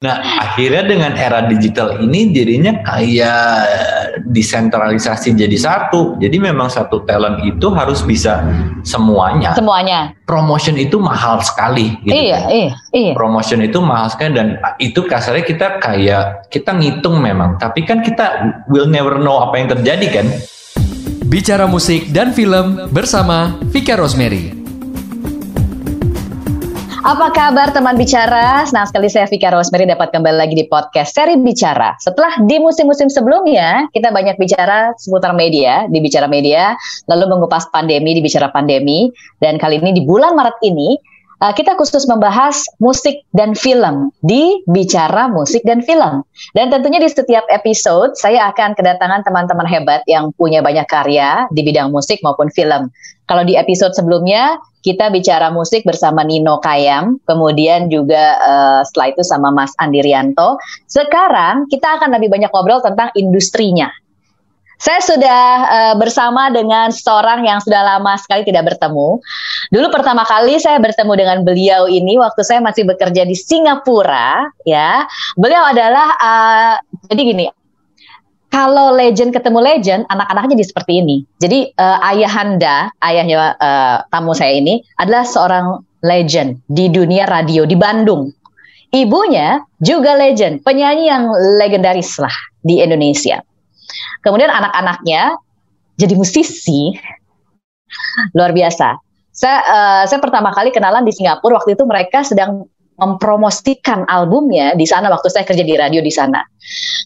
Nah, akhirnya dengan era digital ini jadinya kayak desentralisasi jadi satu. Jadi memang satu talent itu harus bisa semuanya. Semuanya. Promotion itu mahal sekali. Gitu iya, kan. iya, iya. Promotion itu mahal sekali dan itu kasarnya kita kayak kita ngitung memang, tapi kan kita will never know apa yang terjadi kan. Bicara musik dan film bersama Vika Rosemary. Apa kabar teman bicara? Senang sekali saya Vika Rosemary dapat kembali lagi di podcast seri Bicara. Setelah di musim-musim sebelumnya, kita banyak bicara seputar media, di Bicara Media, lalu mengupas pandemi di Bicara Pandemi, dan kali ini di bulan Maret ini, uh, kita khusus membahas musik dan film di Bicara Musik dan Film. Dan tentunya di setiap episode saya akan kedatangan teman-teman hebat yang punya banyak karya di bidang musik maupun film. Kalau di episode sebelumnya kita bicara musik bersama Nino Kayam, kemudian juga uh, setelah itu sama Mas Andi Rianto. Sekarang kita akan lebih banyak ngobrol tentang industrinya. Saya sudah uh, bersama dengan seorang yang sudah lama sekali tidak bertemu. Dulu pertama kali saya bertemu dengan beliau ini waktu saya masih bekerja di Singapura, ya. Beliau adalah uh, jadi gini, kalau legend ketemu legend, anak-anaknya jadi seperti ini. Jadi uh, ayahanda, ayahnya uh, tamu saya ini adalah seorang legend di dunia radio di Bandung. Ibunya juga legend, penyanyi yang legendaris lah di Indonesia. Kemudian anak-anaknya jadi musisi luar biasa. Saya uh, saya pertama kali kenalan di Singapura waktu itu mereka sedang mempromosikan albumnya di sana waktu saya kerja di radio di sana.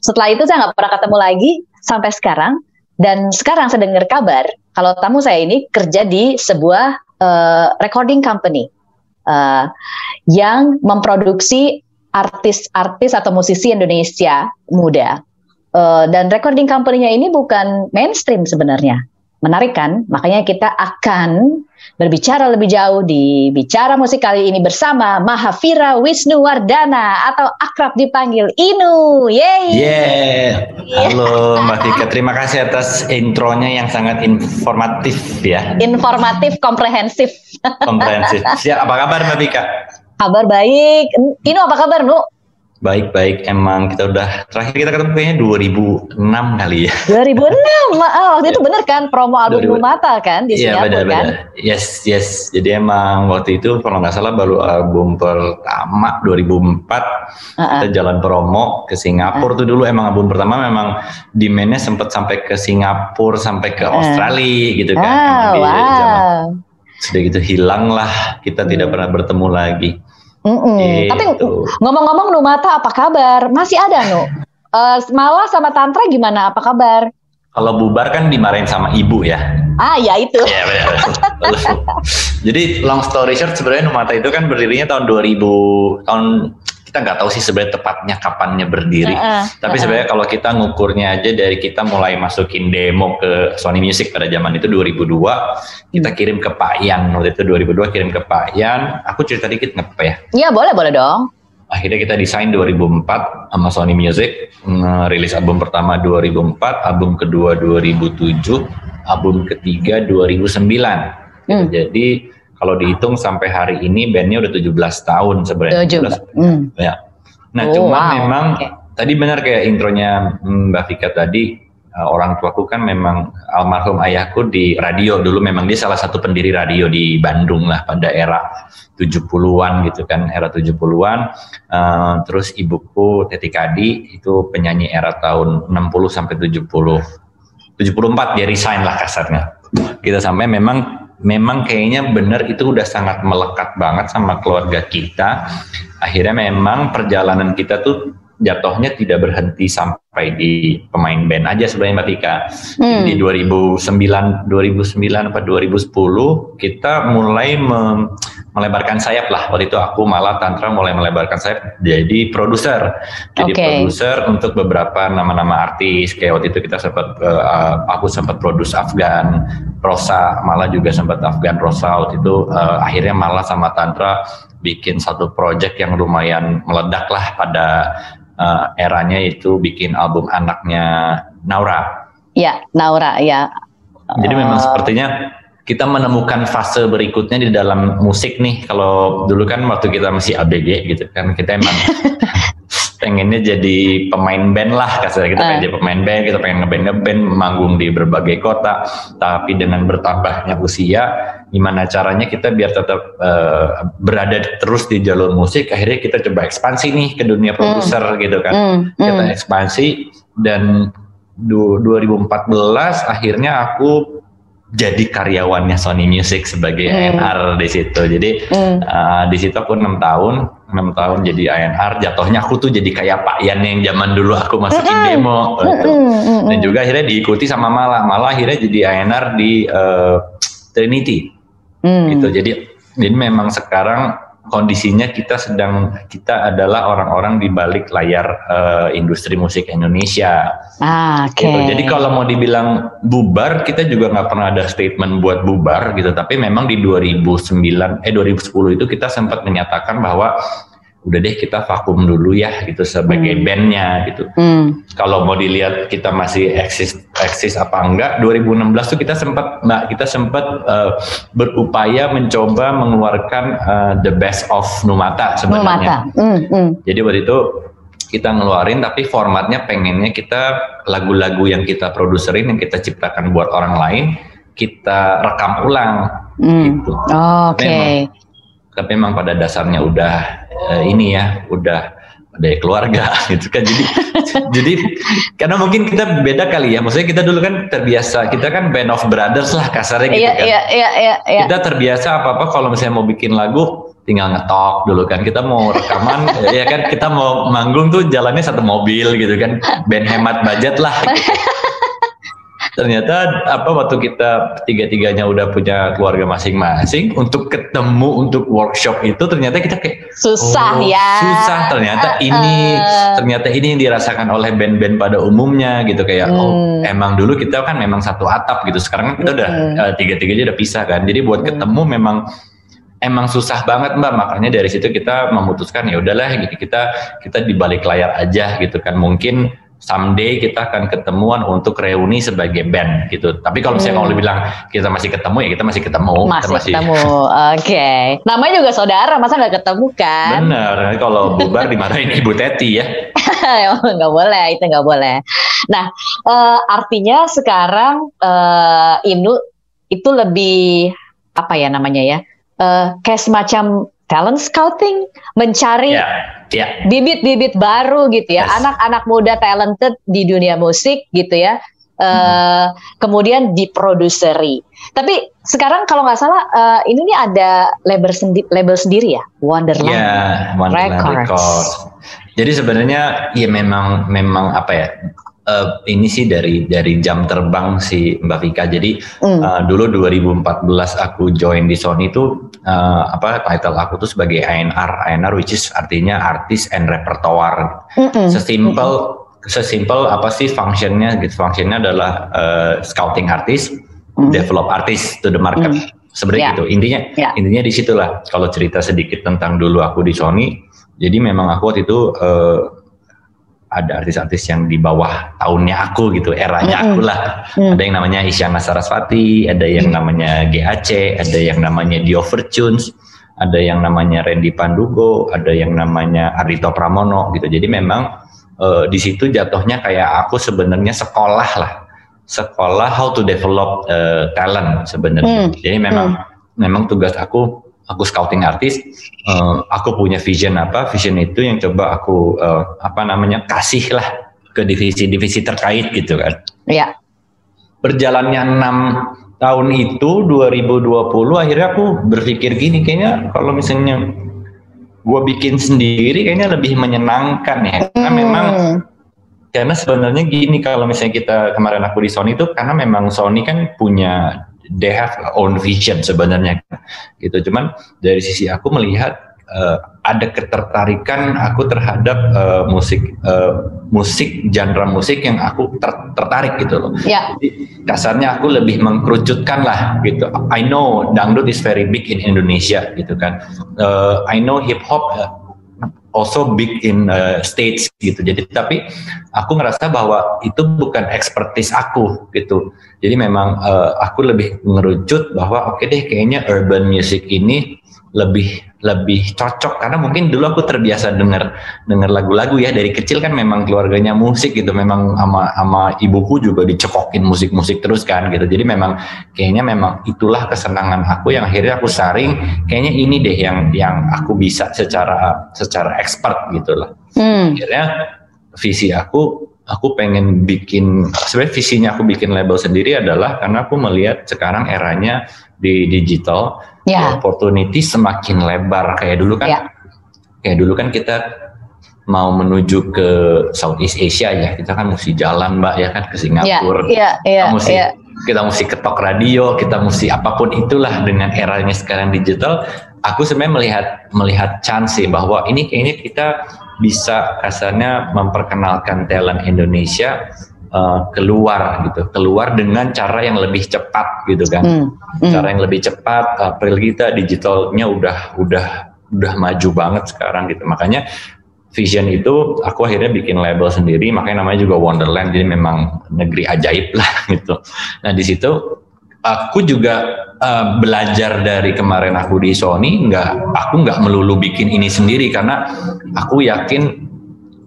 Setelah itu saya nggak pernah ketemu lagi sampai sekarang. Dan sekarang saya dengar kabar kalau tamu saya ini kerja di sebuah uh, recording company uh, yang memproduksi artis-artis atau musisi Indonesia muda. Uh, dan recording company-nya ini bukan mainstream sebenarnya. Menarik kan? Makanya kita akan berbicara lebih jauh di Bicara Musik kali ini bersama Mahavira Wisnu Wardana atau akrab dipanggil Inu. Yeay. Yeah. Halo Mbak Tika, terima kasih atas intronya yang sangat informatif ya. Informatif, komprehensif. Komprehensif. Siap, apa kabar Mbak Tika? Kabar baik. Inu apa kabar, Nu? Baik-baik, emang kita udah terakhir kita ketemu kayaknya 2006 kali ya. 2006, oh, waktu itu bener kan promo album 2000. Mata kan di Iya benar kan? Yes, yes. Jadi emang waktu itu kalau nggak salah baru album pertama 2004 uh-uh. kita jalan promo ke Singapura uh. tuh dulu emang album pertama memang demandnya sempat sampai ke Singapura sampai ke uh. Australia gitu kan. Oh, wow. Sudah gitu hilang lah kita tidak hmm. pernah bertemu lagi. Mm -mm. Gitu. Tapi ngomong-ngomong Nu Mata apa kabar? Masih ada Nu? Uh, Mala sama Tantra gimana? Apa kabar? Kalau bubar kan dimarahin sama ibu ya. Ah ya itu. Iya benar. Jadi long story short sebenarnya Numata itu kan berdirinya tahun 2000 tahun kita nggak tahu sih sebenarnya tepatnya kapannya berdiri. Uh, uh, Tapi uh, sebenarnya kalau kita ngukurnya aja dari kita mulai masukin demo ke Sony Music pada zaman itu 2002, kita hmm. kirim ke Pak Yan waktu itu 2002 kirim ke Pak Yan. Aku cerita dikit nggak apa ya? Iya boleh boleh dong. Akhirnya kita desain 2004 sama Sony Music, rilis album pertama 2004, album kedua 2007, album ketiga 2009. Hmm. Jadi kalau dihitung sampai hari ini bandnya udah 17 tahun sebenarnya. 17. Hmm. Ya. Nah, oh, cuma wow. memang okay. tadi benar kayak intronya Mbak Vika tadi uh, orang tuaku kan memang almarhum ayahku di radio dulu memang dia salah satu pendiri radio di Bandung lah pada era 70-an gitu kan era 70-an uh, terus ibuku Teti Kadi itu penyanyi era tahun 60 sampai 70 74 dia resign lah kasarnya kita sampai memang memang kayaknya benar itu udah sangat melekat banget sama keluarga kita. Akhirnya memang perjalanan kita tuh jatuhnya tidak berhenti sampai di pemain band aja sebenarnya Mbak Tika. Hmm. Di 2009 2009 apa 2010 kita mulai me, melebarkan sayap lah. Waktu itu aku malah Tantra mulai melebarkan sayap jadi produser. Jadi okay. produser untuk beberapa nama-nama artis. Kayak waktu itu kita sempat uh, aku sempat produce Afgan Rosa, malah juga sempat Afgan Rosa waktu itu uh, akhirnya malah sama Tantra bikin satu project yang lumayan meledak lah pada uh, eranya itu bikin album anaknya Naura. Ya, Naura ya. Jadi memang sepertinya kita menemukan fase berikutnya di dalam musik nih. Kalau dulu kan waktu kita masih ABG gitu kan kita emang pengennya jadi pemain band lah kasarnya kita pengen Ah. jadi pemain band kita pengen ngeband ngeband manggung di berbagai kota tapi dengan bertambahnya usia gimana caranya kita biar tetap eh, berada terus di jalur musik akhirnya kita coba ekspansi nih ke dunia produser gitu kan Hmm, kita hmm. ekspansi dan du- 2014 akhirnya aku jadi karyawannya Sony Music sebagai Hmm. A&R di situ. Jadi Hmm. uh, di situ aku enam tahun, enam tahun jadi A&R. Jatuhnya aku tuh jadi kayak Pak Yan yang zaman dulu aku masukin Mm-mm. demo. gitu. Hmm, hmm, Dan hmm. juga akhirnya diikuti sama Mala. Mala akhirnya jadi A&R di uh, Trinity Hmm. gitu. Jadi jadi memang sekarang kondisinya kita sedang kita adalah orang-orang di balik layar eh, industri musik Indonesia. Ah, oke. Gitu. Jadi kalau mau dibilang bubar, kita juga nggak pernah ada statement buat bubar gitu. Tapi memang di 2009 eh 2010 itu kita sempat menyatakan bahwa udah deh kita vakum dulu ya gitu sebagai Hmm. bandnya gitu. Hmm. Kalau mau dilihat kita masih eksis eksis apa enggak 2016 tuh kita sempat mbak kita sempat eh, berupaya mencoba mengeluarkan eh, the best of Numata Mata. sebenarnya. Hmm, hmm. Jadi waktu itu kita ngeluarin tapi formatnya pengennya kita lagu-lagu yang kita produserin yang kita ciptakan buat orang lain kita rekam ulang Hmm. gitu. Oke. Memang. Tapi memang pada dasarnya udah eh, ini ya, udah dari keluarga gitu kan. Jadi jadi karena mungkin kita beda kali ya. Maksudnya kita dulu kan terbiasa, kita kan band of brothers lah kasarnya gitu Iya, kan. iya, iya, iya, iya. Kita terbiasa apa-apa kalau misalnya mau bikin lagu tinggal ngetok dulu kan kita mau rekaman ya kan kita mau manggung tuh jalannya satu mobil gitu kan band hemat budget lah gitu. ternyata apa waktu kita tiga-tiganya udah punya keluarga masing-masing untuk ketemu untuk workshop itu ternyata kita kayak Susah oh, ya. susah ternyata Eh, ini eh. ternyata ini yang dirasakan oleh band-band pada umumnya gitu kayak oh Hmm. emang dulu kita kan memang satu atap gitu sekarang kan kita udah Hmm. eh, tiga-tiganya udah pisah kan jadi buat Hmm. ketemu memang emang susah banget mbak makanya dari situ kita memutuskan ya udahlah gitu kita kita di balik layar aja gitu kan mungkin someday kita akan ketemuan untuk reuni sebagai band gitu tapi kalau misalnya Hmm. kalau bilang kita masih ketemu ya kita masih ketemu Kita Masih ketemu. Oke. Namanya juga saudara, masa nggak ketemu kan? bener kalau bubar dimarahin ibu Teti ya nggak boleh, itu nggak boleh. Nah, eh, artinya sekarang eh, Ibnu itu lebih apa ya namanya ya? Eh, kayak semacam talent scouting, mencari ya ya bibit-bibit baru gitu ya, Yes. anak-anak muda talented di dunia musik gitu ya. Eh, kemudian diproduseri. Tapi sekarang kalau nggak salah eh, ini nih ada label sendi- label sendiri ya, Wonderland. Ya, Wonderland Records. Records. Jadi sebenarnya ya memang memang apa ya? Eh, ini sih dari dari jam terbang si Mbak Vika. Jadi Hmm. eh, dulu 2014 aku join di Sony itu eh, apa title aku tuh sebagai A&R, A&R which is artinya artist and repertoire. Mm-mm. Sesimpel sesimpel apa sih functionnya? Gitu functionnya adalah eh, scouting artist, Mm. develop artist to the market. Hmm. Sebenarnya Ya. gitu. Intinya Ya. intinya di situlah kalau cerita sedikit tentang dulu aku di Sony jadi memang aku waktu itu eh, ada artis-artis yang di bawah tahunnya aku gitu eranya aku lah. Mm. ada yang namanya Isyana Sarasvati ada yang namanya GAC ada yang namanya Dio Fortunes ada yang namanya Randy Pandugo ada yang namanya Ardito Pramono gitu. Jadi memang eh, di situ jatuhnya kayak aku sebenarnya sekolah lah. Sekolah how to develop eh, talent sebenarnya. Hmm. jadi memang memang tugas aku aku scouting artis eh, aku punya vision apa vision itu yang coba aku eh, apa namanya kasih lah ke divisi-divisi terkait gitu kan Ya. berjalannya enam tahun itu 2020 akhirnya aku berpikir gini kayaknya kalau misalnya gue bikin sendiri kayaknya lebih menyenangkan ya karena Hmm. memang karena sebenarnya gini kalau misalnya kita kemarin aku di Sony itu karena memang Sony kan punya they have own vision sebenarnya gitu cuman dari sisi aku melihat eh, ada ketertarikan aku terhadap eh, musik eh, musik genre musik yang aku ter- tertarik gitu loh Ya. jadi kasarnya aku lebih mengkerucutkan lah gitu. I know dangdut is very big in Indonesia gitu kan. Uh, I know hip hop uh, also big in uh, states gitu. Jadi tapi aku ngerasa bahwa itu bukan expertise aku gitu. Jadi memang uh, aku lebih ngerucut bahwa oke deh kayaknya urban music ini lebih lebih cocok. Karena mungkin dulu aku terbiasa denger denger lagu-lagu ya. Dari kecil kan memang keluarganya musik gitu. Memang sama sama ibuku juga dicekokin musik-musik terus kan gitu. Jadi memang kayaknya memang itulah kesenangan aku yang akhirnya aku saring kayaknya ini deh yang yang aku bisa secara secara expert gitu loh hmm. akhirnya visi aku aku pengen bikin sebenarnya visinya aku bikin label sendiri adalah karena aku melihat sekarang eranya di digital yeah. opportunity semakin lebar kayak dulu kan yeah. kayak dulu kan kita mau menuju ke Southeast Asia ya kita kan mesti jalan mbak ya kan ke Singapura yeah, yeah, yeah, kita mesti yeah. kita mesti ketok radio kita mesti apa pun itulah dengan eranya sekarang digital aku sebenarnya melihat melihat chance sih bahwa ini kayaknya kita bisa kasarnya memperkenalkan talent Indonesia uh, keluar gitu, keluar dengan cara yang lebih cepat gitu kan. Hmm. cara yang lebih cepat. April kita digitalnya udah udah udah maju banget sekarang gitu, makanya vision itu aku akhirnya bikin label sendiri, makanya namanya juga Wonderland, jadi memang negeri ajaib lah gitu. Nah di situ aku juga uh, belajar dari kemarin aku di Sony nggak aku nggak melulu bikin ini sendiri karena aku yakin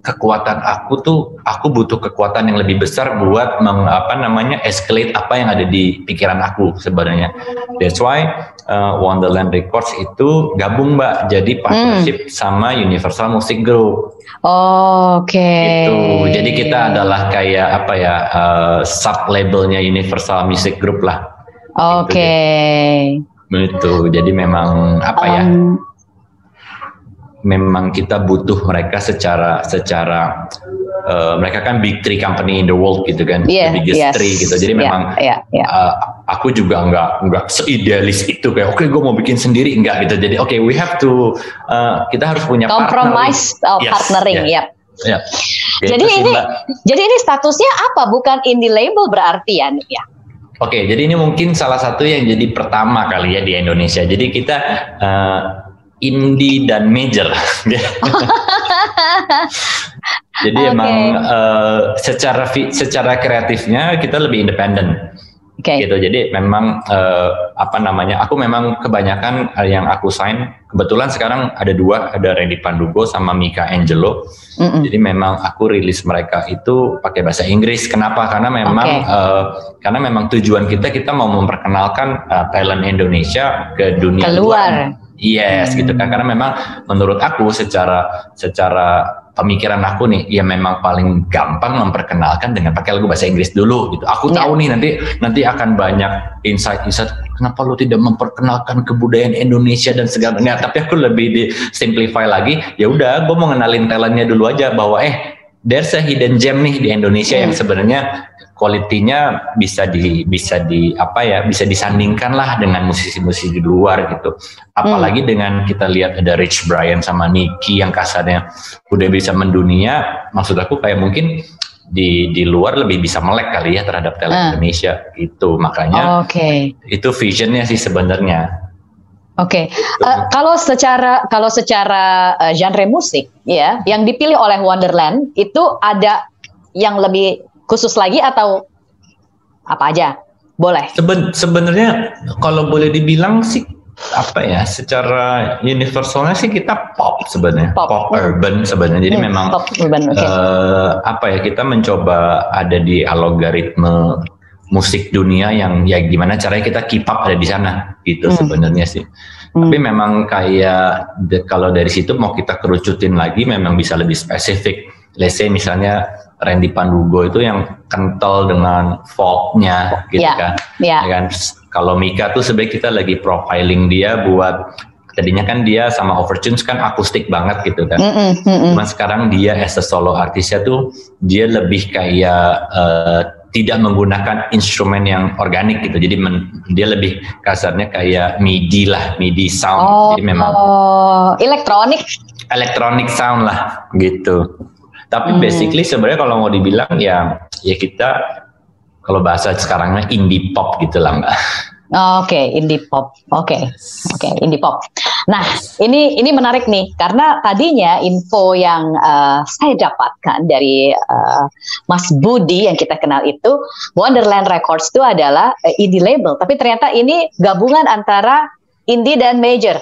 kekuatan aku tuh aku butuh kekuatan yang lebih besar buat meng, apa namanya escalate apa yang ada di pikiran aku sebenarnya that's why uh, Wonderland Records itu gabung mbak jadi partnership hmm. sama Universal Music Group oh, oke okay. itu jadi kita adalah kayak apa ya uh, sub labelnya Universal Music Group lah Oke. Okay. Betul. Jadi memang apa um, ya? Memang kita butuh mereka secara secara uh, mereka kan big three company in the world gitu kan, yeah, the biggest yes. three gitu. Jadi yeah, memang yeah, yeah. Uh, aku juga nggak nggak seidealis itu kayak oke okay, gue mau bikin sendiri nggak gitu. Jadi oke okay, we have to uh, kita harus punya compromise partner. Oh, yes, partnering, yeah. yep. Yeah. Jadi ini, jadi ini statusnya apa? Bukan indie label berarti ya, ya? Oke, jadi ini mungkin salah satu yang jadi pertama kali ya di Indonesia. Jadi kita uh, indie dan major. jadi okay. emang uh, secara secara kreatifnya kita lebih independen. Okay. gitu jadi memang uh, apa namanya aku memang kebanyakan yang aku sign kebetulan sekarang ada dua ada Randy Pandugo sama Mika Angelo mm -mm. jadi memang aku rilis mereka itu pakai bahasa Inggris kenapa karena memang okay. uh, eh, karena memang tujuan kita kita mau memperkenalkan uh, talent Indonesia ke dunia keluar luar. Yes, gitu kan karena memang menurut aku secara secara pemikiran aku nih ya memang paling gampang memperkenalkan dengan pakai lagu bahasa Inggris dulu gitu. Aku yeah. tahu nih nanti nanti akan banyak insight-insight kenapa lu tidak memperkenalkan kebudayaan Indonesia dan segala enggak tapi aku lebih di simplify lagi ya udah gue mau ngenalin talentnya dulu aja bahwa eh there's a hidden gem nih di Indonesia hmm. yang sebenarnya kualitinya bisa di bisa di apa ya bisa disandingkan lah dengan musisi-musisi di luar gitu apalagi hmm. dengan kita lihat ada Rich Brian sama Nicky yang kasarnya udah bisa mendunia maksud aku kayak mungkin di di luar lebih bisa melek kali ya terhadap talent hmm. Indonesia itu makanya okay. itu visionnya sih sebenarnya Oke, okay. uh, eh, kalau secara kalau secara uh, genre musik ya, yang dipilih oleh Wonderland itu ada yang lebih khusus lagi atau apa aja? Boleh. Seben, sebenarnya kalau boleh dibilang sih apa ya secara universalnya sih kita pop sebenarnya pop, pop urban sebenarnya jadi hmm, memang pop urban, okay. uh, eh, apa ya kita mencoba ada di algoritma musik dunia yang ya gimana caranya kita keep up ada di sana gitu hmm. sebenarnya sih hmm. tapi memang kayak de, kalau dari situ mau kita kerucutin lagi memang bisa lebih spesifik let's say misalnya Randy Pandugo itu yang kental dengan folknya gitu yeah. kan. Yeah. Ya kan kalau Mika tuh sebenarnya kita lagi profiling dia buat tadinya kan dia sama Overtunes kan akustik banget gitu kan. Mm -mm, mm -mm. Cuman sekarang dia as a solo artisnya tuh dia lebih kayak uh, tidak menggunakan instrumen yang organik gitu. Jadi men, dia lebih kasarnya kayak MIDI lah, MIDI sound. Oh, Jadi memang oh, elektronik. Elektronik sound lah gitu. Tapi hmm. basically sebenarnya kalau mau dibilang ya ya kita kalau bahasa sekarangnya indie pop gitu lah mbak. Oke, okay, indie pop. Oke, okay. oke, okay, indie pop. Nah, ini ini menarik nih karena tadinya info yang uh, saya dapatkan dari uh, Mas Budi yang kita kenal itu Wonderland Records itu adalah uh, indie label, tapi ternyata ini gabungan antara indie dan major.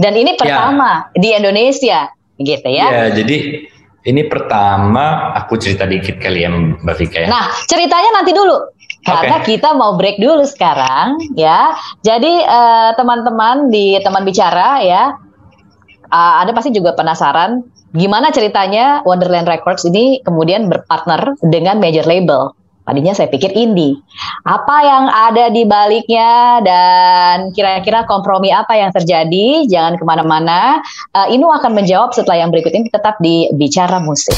Dan ini pertama ya. di Indonesia, gitu ya? Ya, jadi ini pertama aku cerita dikit kali ya Mbak Vika ya. Nah, ceritanya nanti dulu. Karena okay. kita mau break dulu sekarang ya. Jadi uh, teman-teman di teman bicara ya, uh, ada pasti juga penasaran gimana ceritanya Wonderland Records ini kemudian berpartner dengan major label. Tadinya saya pikir indie. Apa yang ada di baliknya dan kira-kira kompromi apa yang terjadi? Jangan ke mana-mana. Uh, Inu akan menjawab setelah yang berikut ini tetap di Bicara Musik.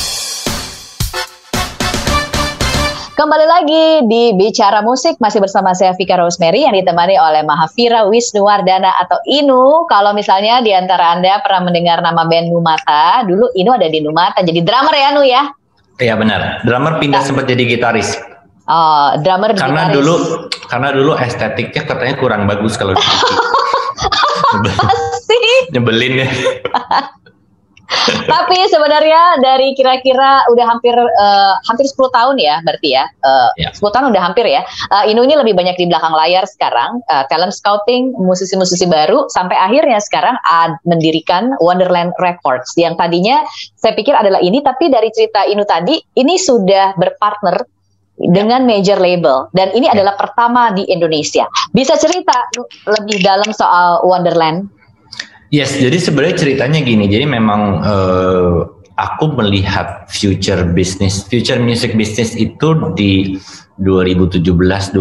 Kembali lagi di Bicara Musik masih bersama saya Vika Rosemary yang ditemani oleh Mahavira Wisnuwardana atau Inu. Kalau misalnya di antara Anda pernah mendengar nama band Numata, dulu Inu ada di Numata jadi drummer ya Nu ya? Iya benar. Drummer pindah nah. sempat jadi gitaris. Oh, drummer Karena gitaris. dulu karena dulu estetiknya katanya kurang bagus kalau Nyebelin ya. Tapi sebenarnya dari kira-kira udah hampir uh, hampir 10 tahun ya berarti ya. Uh, ya. 10 tahun udah hampir ya. Uh, Inu ini lebih banyak di belakang layar sekarang, uh, talent scouting, musisi-musisi baru sampai akhirnya sekarang ad, mendirikan Wonderland Records yang tadinya saya pikir adalah ini tapi dari cerita Inu tadi ini sudah berpartner dengan major label dan ini ya. adalah pertama di Indonesia. Bisa cerita lebih dalam soal Wonderland? Yes, jadi sebenarnya ceritanya gini. Jadi memang uh, aku melihat future business, future music business itu di 2017 2018.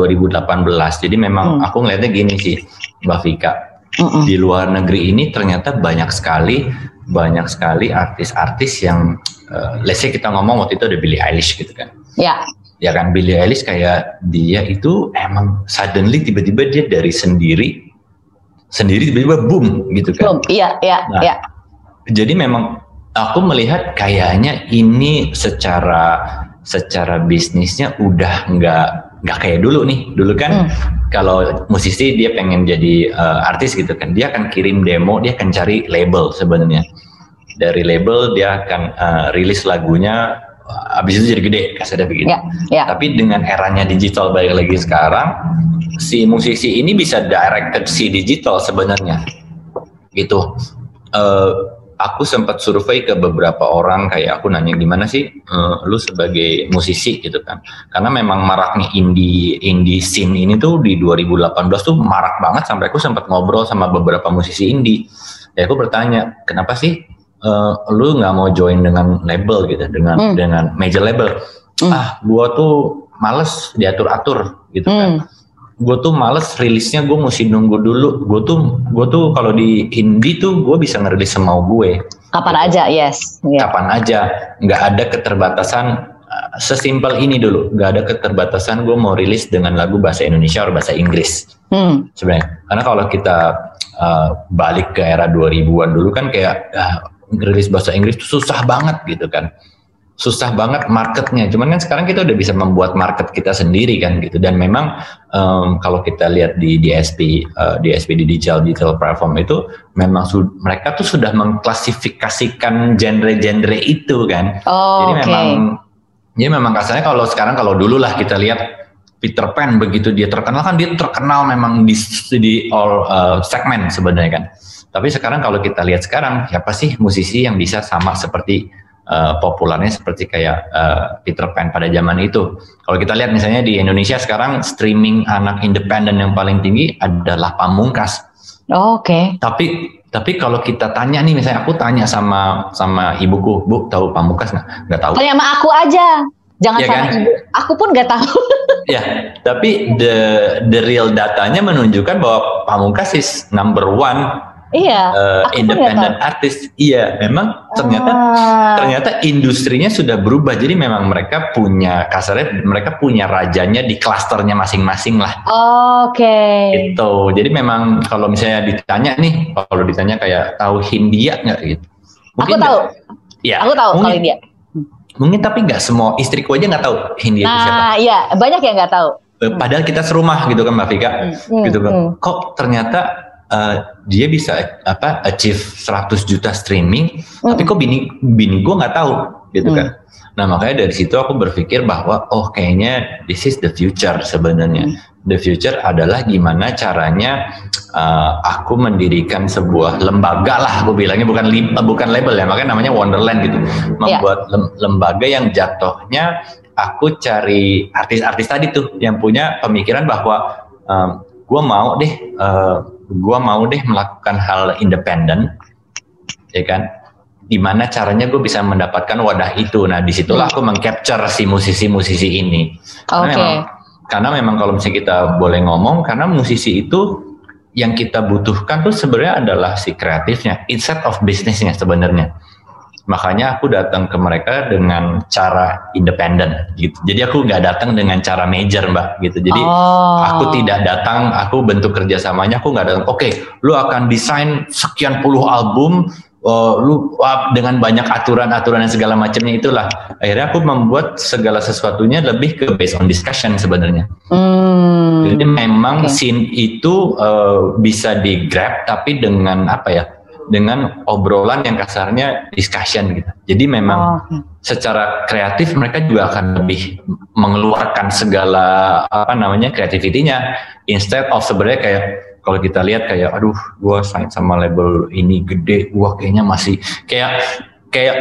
Jadi memang hmm. aku ngeliatnya gini sih, Mbak Vika. Mm -mm. Di luar negeri ini ternyata banyak sekali banyak sekali artis-artis yang uh, let's say kita ngomong waktu itu ada Billie Eilish gitu kan. Ya ya kan Billie Eilish kayak dia itu emang suddenly tiba-tiba dia dari sendiri sendiri tiba-tiba boom gitu kan. Boom, iya, iya, nah, iya. Jadi memang aku melihat kayaknya ini secara secara bisnisnya udah nggak nggak kayak dulu nih. Dulu kan hmm. kalau musisi dia pengen jadi uh, artis gitu kan, dia akan kirim demo, dia akan cari label sebenarnya. Dari label dia akan uh, rilis lagunya habis itu jadi gede kasarnya begitu. Ya, ya. Tapi dengan eranya digital balik lagi sekarang, si musisi ini bisa directed si digital sebenarnya, gitu. Uh, aku sempat survei ke beberapa orang kayak aku nanya gimana sih uh, lu sebagai musisi gitu kan karena memang maraknya indie indie scene ini tuh di 2018 tuh marak banget sampai aku sempat ngobrol sama beberapa musisi indie ya aku bertanya kenapa sih uh, lu nggak mau join dengan label gitu dengan hmm. dengan major label hmm. ah gua tuh males diatur atur gitu kan. hmm. kan gue tuh males rilisnya gue mesti nunggu dulu gue tuh gue tuh kalau di indie tuh gue bisa ngerilis semau gue kapan gitu. aja yes yeah. kapan aja nggak ada keterbatasan eh, sesimpel ini dulu nggak ada keterbatasan gue mau rilis dengan lagu bahasa Indonesia atau bahasa Inggris hmm. sebenarnya karena kalau kita uh, balik ke era 2000-an dulu kan kayak uh, rilis bahasa Inggris itu susah banget gitu kan. Susah banget marketnya. Cuman kan sekarang kita udah bisa membuat market kita sendiri kan gitu. Dan memang um, kalau kita lihat di DSP uh, DSP di digital digital platform itu memang mereka tuh sudah mengklasifikasikan genre-genre itu kan. Oh, jadi okay. memang jadi memang kasarnya kalau sekarang kalau dulu lah kita lihat Peter Pan begitu dia terkenal kan dia terkenal memang di di all uh, segmen sebenarnya kan tapi sekarang kalau kita lihat sekarang, siapa sih musisi yang bisa sama seperti uh, populernya seperti kayak uh, Peter Pan pada zaman itu. Kalau kita lihat misalnya di Indonesia sekarang streaming anak independen yang paling tinggi adalah Pamungkas. Oh, Oke. Okay. Tapi tapi kalau kita tanya nih, misalnya aku tanya sama sama ibuku, bu tahu Pamungkas nggak? Nggak tahu. Tanya sama aku aja. Jangan ya sama kan? ibu. Aku pun nggak tahu. ya, tapi the the real datanya menunjukkan bahwa Pamungkas is number one Iya. Uh, independent artis. Iya, memang ternyata ah. ternyata industrinya sudah berubah. Jadi memang mereka punya kasarnya mereka punya rajanya di klasternya masing-masing lah. Oke. Okay. Itu. Jadi memang kalau misalnya ditanya nih, kalau ditanya kayak tahu Hindia nggak gitu? Mungkin Aku tahu. Iya. Aku tahu kalau Hindia. Mungkin tapi nggak semua istriku aja nggak tahu Hindia nah, itu siapa. Nah, iya, banyak yang nggak tahu. Eh, padahal kita serumah gitu kan Mbak Vika, hmm, gitu kan. Hmm. Kok ternyata uh, dia bisa apa achieve 100 juta streaming mm. tapi kok bini bini gue nggak tahu gitu mm. kan nah makanya dari situ aku berpikir bahwa oh kayaknya this is the future sebenarnya mm. the future adalah gimana caranya uh, aku mendirikan sebuah lembaga lah aku bilangnya bukan li, bukan label ya makanya namanya Wonderland gitu membuat lem- lembaga yang jatuhnya aku cari artis-artis tadi tuh yang punya pemikiran bahwa um, gue mau deh uh, gue mau deh melakukan hal independen ya kan? Gimana caranya gue bisa mendapatkan wadah itu. Nah di situlah aku mengcapture si musisi-musisi ini. Karena Oke. memang karena memang kalau misalnya kita boleh ngomong karena musisi itu yang kita butuhkan tuh sebenarnya adalah si kreatifnya instead of bisnisnya sebenarnya makanya aku datang ke mereka dengan cara independen gitu jadi aku nggak datang dengan cara major mbak gitu jadi Oh. aku tidak datang aku bentuk kerjasamanya aku nggak datang oke lu akan desain sekian puluh album eh, lu wah, dengan banyak aturan-aturan dan segala macamnya itulah akhirnya aku membuat segala sesuatunya lebih ke based on discussion sebenarnya Hmm. jadi memang Oke. scene itu eh, bisa di grab tapi dengan apa ya dengan obrolan yang kasarnya discussion gitu jadi memang Oh, oke. secara kreatif mereka juga akan lebih mengeluarkan segala apa namanya kreativitinya instead of sebenarnya kayak kalau kita lihat kayak aduh gua sign sama label ini gede gua kayaknya masih kayak kayak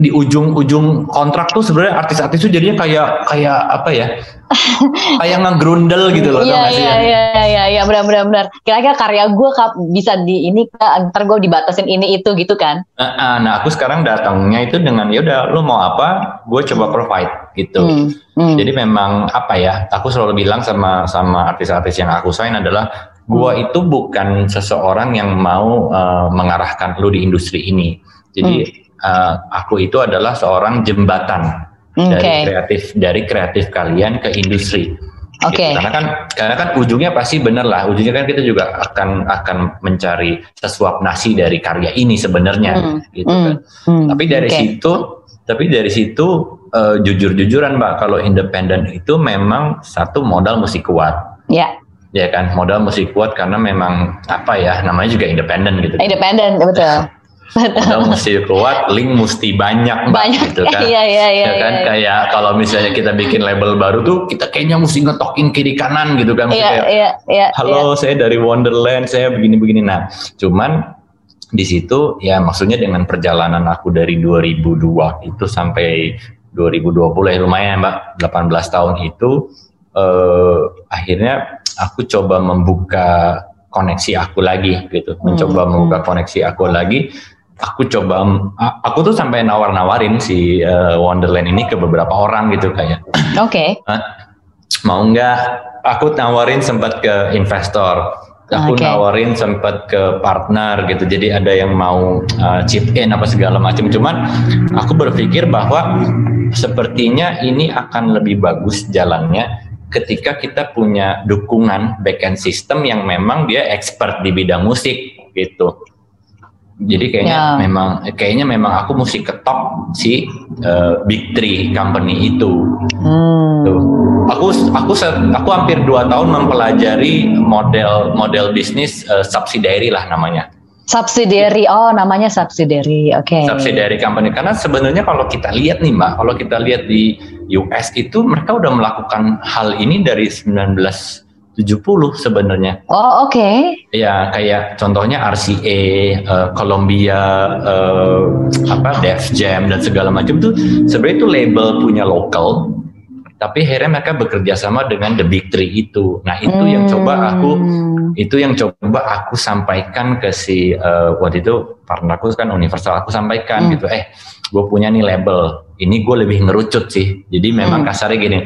di ujung-ujung kontrak tuh sebenarnya artis-artis tuh jadinya kayak kayak apa ya kayak ngegrundel gitu loh Iya iya ya? iya iya iya benar benar benar. Kira-kira karya gue bisa di ini kak, ntar gue dibatasin ini itu gitu kan? Nah, ah, nah aku sekarang datangnya itu dengan ya udah lu mau apa gue coba provide gitu Hmm, hmm. Jadi memang apa ya? Aku selalu bilang sama sama artis-artis yang aku sign adalah gua Hmm. itu bukan seseorang yang mau uh, mengarahkan lu di industri ini. Jadi Hmm. uh, aku itu adalah seorang jembatan Oke. dari kreatif dari kreatif kalian ke industri. Oke. Gitu. Karena kan karena kan ujungnya pasti bener lah. Ujungnya kan kita juga akan akan mencari sesuap nasi dari karya ini sebenarnya Hmm, gitu hmm, kan. hmm. Tapi dari Oke. situ, tapi dari situ eh, jujur-jujuran mbak, kalau independen itu memang satu modal mesti kuat, Ya, ya kan? Modal mesti kuat karena memang apa ya, namanya juga independen gitu. independen betul. Modal mesti kuat, link mesti banyak, mbak, Banyak. gitu kan? Iya iya iya. ya kan iya. kayak kalau misalnya kita bikin label baru tuh kita kayaknya mesti ngetokin kiri kanan gitu kan Iya kayak, iya iya. halo saya dari Wonderland saya begini-begini nah cuman di situ ya maksudnya dengan perjalanan aku dari 2002 itu sampai 2020 ya lumayan mbak 18 tahun itu eh, akhirnya aku coba membuka koneksi aku lagi gitu mencoba Hmm, membuka koneksi aku lagi aku coba a- aku tuh sampai nawar-nawarin si eh, Wonderland ini ke beberapa orang gitu kayak. Oke. mau nggak aku nawarin sempat ke investor aku Oke. nawarin sempat ke partner gitu jadi ada yang mau uh, chip in apa segala macam cuman aku berpikir bahwa sepertinya ini akan lebih bagus jalannya ketika kita punya dukungan back end system yang memang dia expert di bidang musik gitu jadi kayaknya Ya. memang kayaknya memang aku mesti ketop si uh, big three company itu Hmm. Tuh. Aku aku aku hampir dua tahun mempelajari model model bisnis eh, subsidiary lah namanya. Subsidiary. Oh, namanya subsidiary. Oke. Subsidiary company karena sebenarnya kalau kita lihat nih Mbak, kalau kita lihat di US itu mereka udah melakukan hal ini dari 1970 sebenarnya. Oh, oke. Ya kayak contohnya RCA, eh, Columbia, eh, apa Def Jam dan segala macam tuh sebenarnya itu label punya lokal, tapi akhirnya mereka bekerja sama dengan the big three itu. Nah itu yang coba aku Hmm. itu yang coba aku sampaikan ke si eh, waktu itu partnerku kan Universal aku sampaikan Hmm. gitu eh gue punya nih label ini gue lebih ngerucut sih jadi memang Hmm. kasarnya gini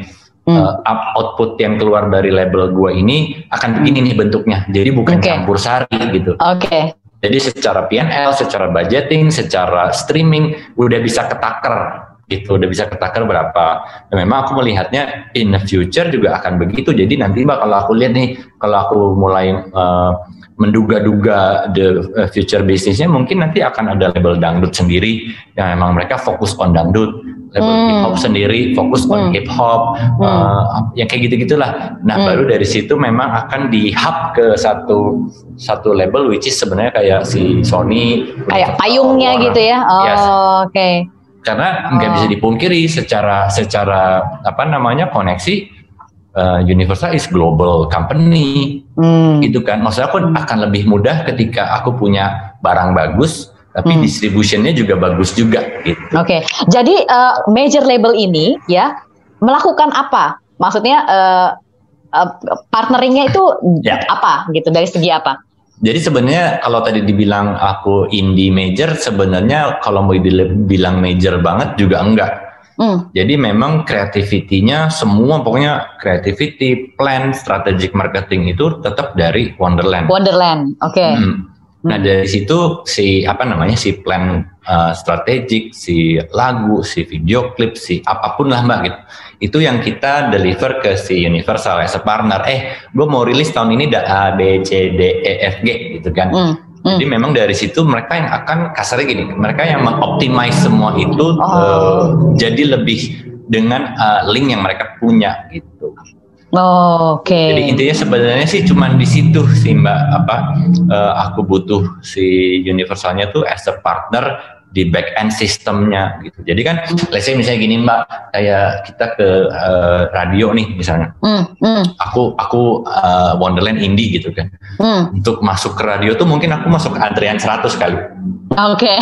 Hmm. eh, up- output yang keluar dari label gue ini akan begini nih bentuknya. Jadi bukan Oke. campur sari gitu. Oke. jadi secara PNL secara budgeting secara streaming udah bisa ketaker gitu. Udah bisa ketaker berapa. Dan memang aku melihatnya in the future juga akan begitu. Jadi nanti mbak kalau aku lihat nih kalau aku mulai eh, menduga-duga the uh, future bisnisnya mungkin nanti akan ada label dangdut sendiri. Yang memang mereka fokus on dangdut label Hmm. hip hop sendiri fokus on Hmm. hip hop Hmm. yang kayak gitu gitulah nah Hmm. baru dari situ memang akan di hub ke satu satu label which is sebenarnya kayak si Sony Kayak payungnya gitu ya. Oh, Yes. oke. karena nggak Oh. bisa dipungkiri secara secara apa namanya koneksi uh, Universal is global company, hmm. gitu kan. Maksudnya aku akan lebih mudah ketika aku punya barang bagus, tapi hmm. distributionnya juga bagus juga. Gitu. Oke, okay. jadi uh, major label ini ya melakukan apa? Maksudnya uh, uh, partneringnya itu ya. apa gitu dari segi apa? Jadi sebenarnya kalau tadi dibilang aku indie major, sebenarnya kalau mau dibilang major banget juga enggak. Hmm. Jadi memang kreativitinya semua pokoknya creativity, plan, strategic marketing itu tetap dari Wonderland. Wonderland, oke. Okay. Hmm. Nah dari situ si apa namanya si plan uh, strategik, si lagu, si video klip, si apa pun lah mbak gitu. Itu yang kita deliver ke si Universal as a partner. Eh, gue mau rilis tahun ini A B C D E F G gitu kan. Mm. Mm. Jadi memang dari situ mereka yang akan kasarnya gini, mereka yang mengoptimize semua itu oh. uh, jadi lebih dengan uh, link yang mereka punya gitu. Oh, Oke. Okay. Jadi intinya sebenarnya sih cuman di situ sih Mbak apa uh, aku butuh si universalnya tuh as a partner di back end sistemnya gitu. Jadi kan, let's say misalnya gini Mbak, kayak kita ke uh, radio nih misalnya. Mm, mm. Aku aku uh, Wonderland Indie gitu kan. Mm. Untuk masuk ke radio tuh mungkin aku masuk ke antrian 100 kali. Oke. Okay.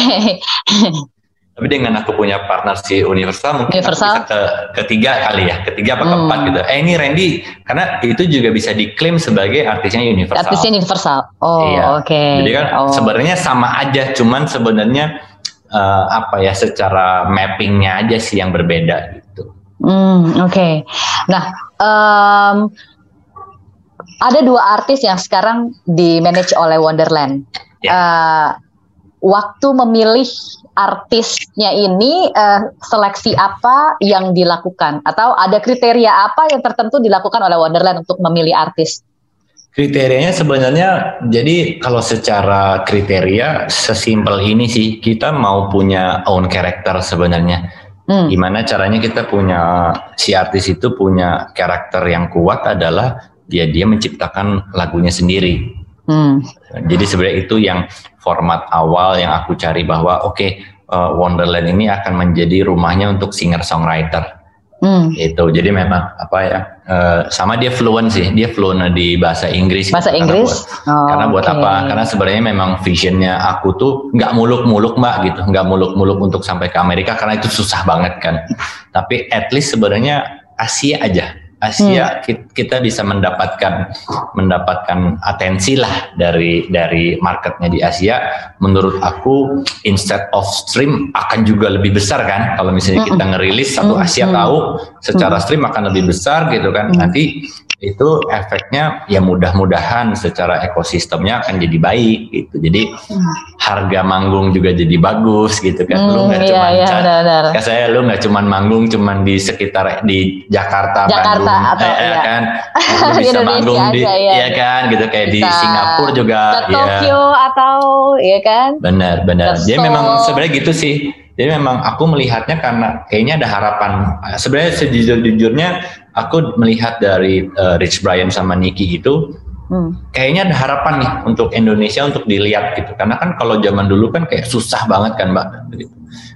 Tapi dengan aku punya partner si Universal mungkin Universal. bisa ke ketiga kali ya, ketiga apa hmm. keempat gitu. Eh ini Randy karena itu juga bisa diklaim sebagai artisnya Universal. Artisnya Universal. Oh, iya. oke. Okay. Jadi kan oh. sebenarnya sama aja, cuman sebenarnya uh, apa ya secara mappingnya aja sih yang berbeda gitu. Hmm, oke. Okay. Nah, um, ada dua artis yang sekarang di manage oleh Wonderland. Yeah. Ya. Uh, waktu memilih artisnya ini uh, seleksi apa yang dilakukan atau ada kriteria apa yang tertentu dilakukan oleh Wonderland untuk memilih artis? Kriterianya sebenarnya jadi kalau secara kriteria sesimpel ini sih kita mau punya own character sebenarnya. Hmm. Gimana caranya kita punya si artis itu punya karakter yang kuat adalah dia dia menciptakan lagunya sendiri. Hmm. Jadi sebenarnya itu yang format awal yang aku cari bahwa oke okay, uh, Wonderland ini akan menjadi rumahnya untuk singer songwriter. Hmm. Itu jadi memang apa ya uh, sama dia fluent sih dia fluent di bahasa Inggris. Bahasa gitu. Inggris. Karena buat, oh, karena buat okay. apa? Karena sebenarnya memang visionnya aku tuh nggak muluk-muluk mbak gitu, nggak muluk-muluk untuk sampai ke Amerika karena itu susah banget kan. Tapi at least sebenarnya Asia aja Asia hmm. kita bisa mendapatkan mendapatkan atensi lah dari dari marketnya di Asia. Menurut aku instead of stream akan juga lebih besar kan kalau misalnya hmm. kita ngerilis satu hmm. Asia hmm. tahu secara hmm. stream akan lebih besar gitu kan. Hmm. Nanti itu efeknya ya mudah-mudahan secara ekosistemnya akan jadi baik gitu. Jadi hmm. harga manggung juga jadi bagus gitu kan. Hmm, lu nggak iya, cuma iya, saya lu nggak cuma manggung cuma di sekitar di Jakarta, Jakarta Bandung, atau eh, iya. kan lu bisa manggung di ya. ya kan gitu kayak bisa. di Singapura juga ke ya. Tokyo atau ya kan. Benar, benar. Jadi memang sebenarnya gitu sih. Jadi memang aku melihatnya karena kayaknya ada harapan. Sebenarnya sejujur-jujurnya aku melihat dari uh, Rich Brian sama Nicky itu hmm. kayaknya ada harapan nih untuk Indonesia untuk dilihat gitu. Karena kan kalau zaman dulu kan kayak susah banget kan Mbak. Gitu.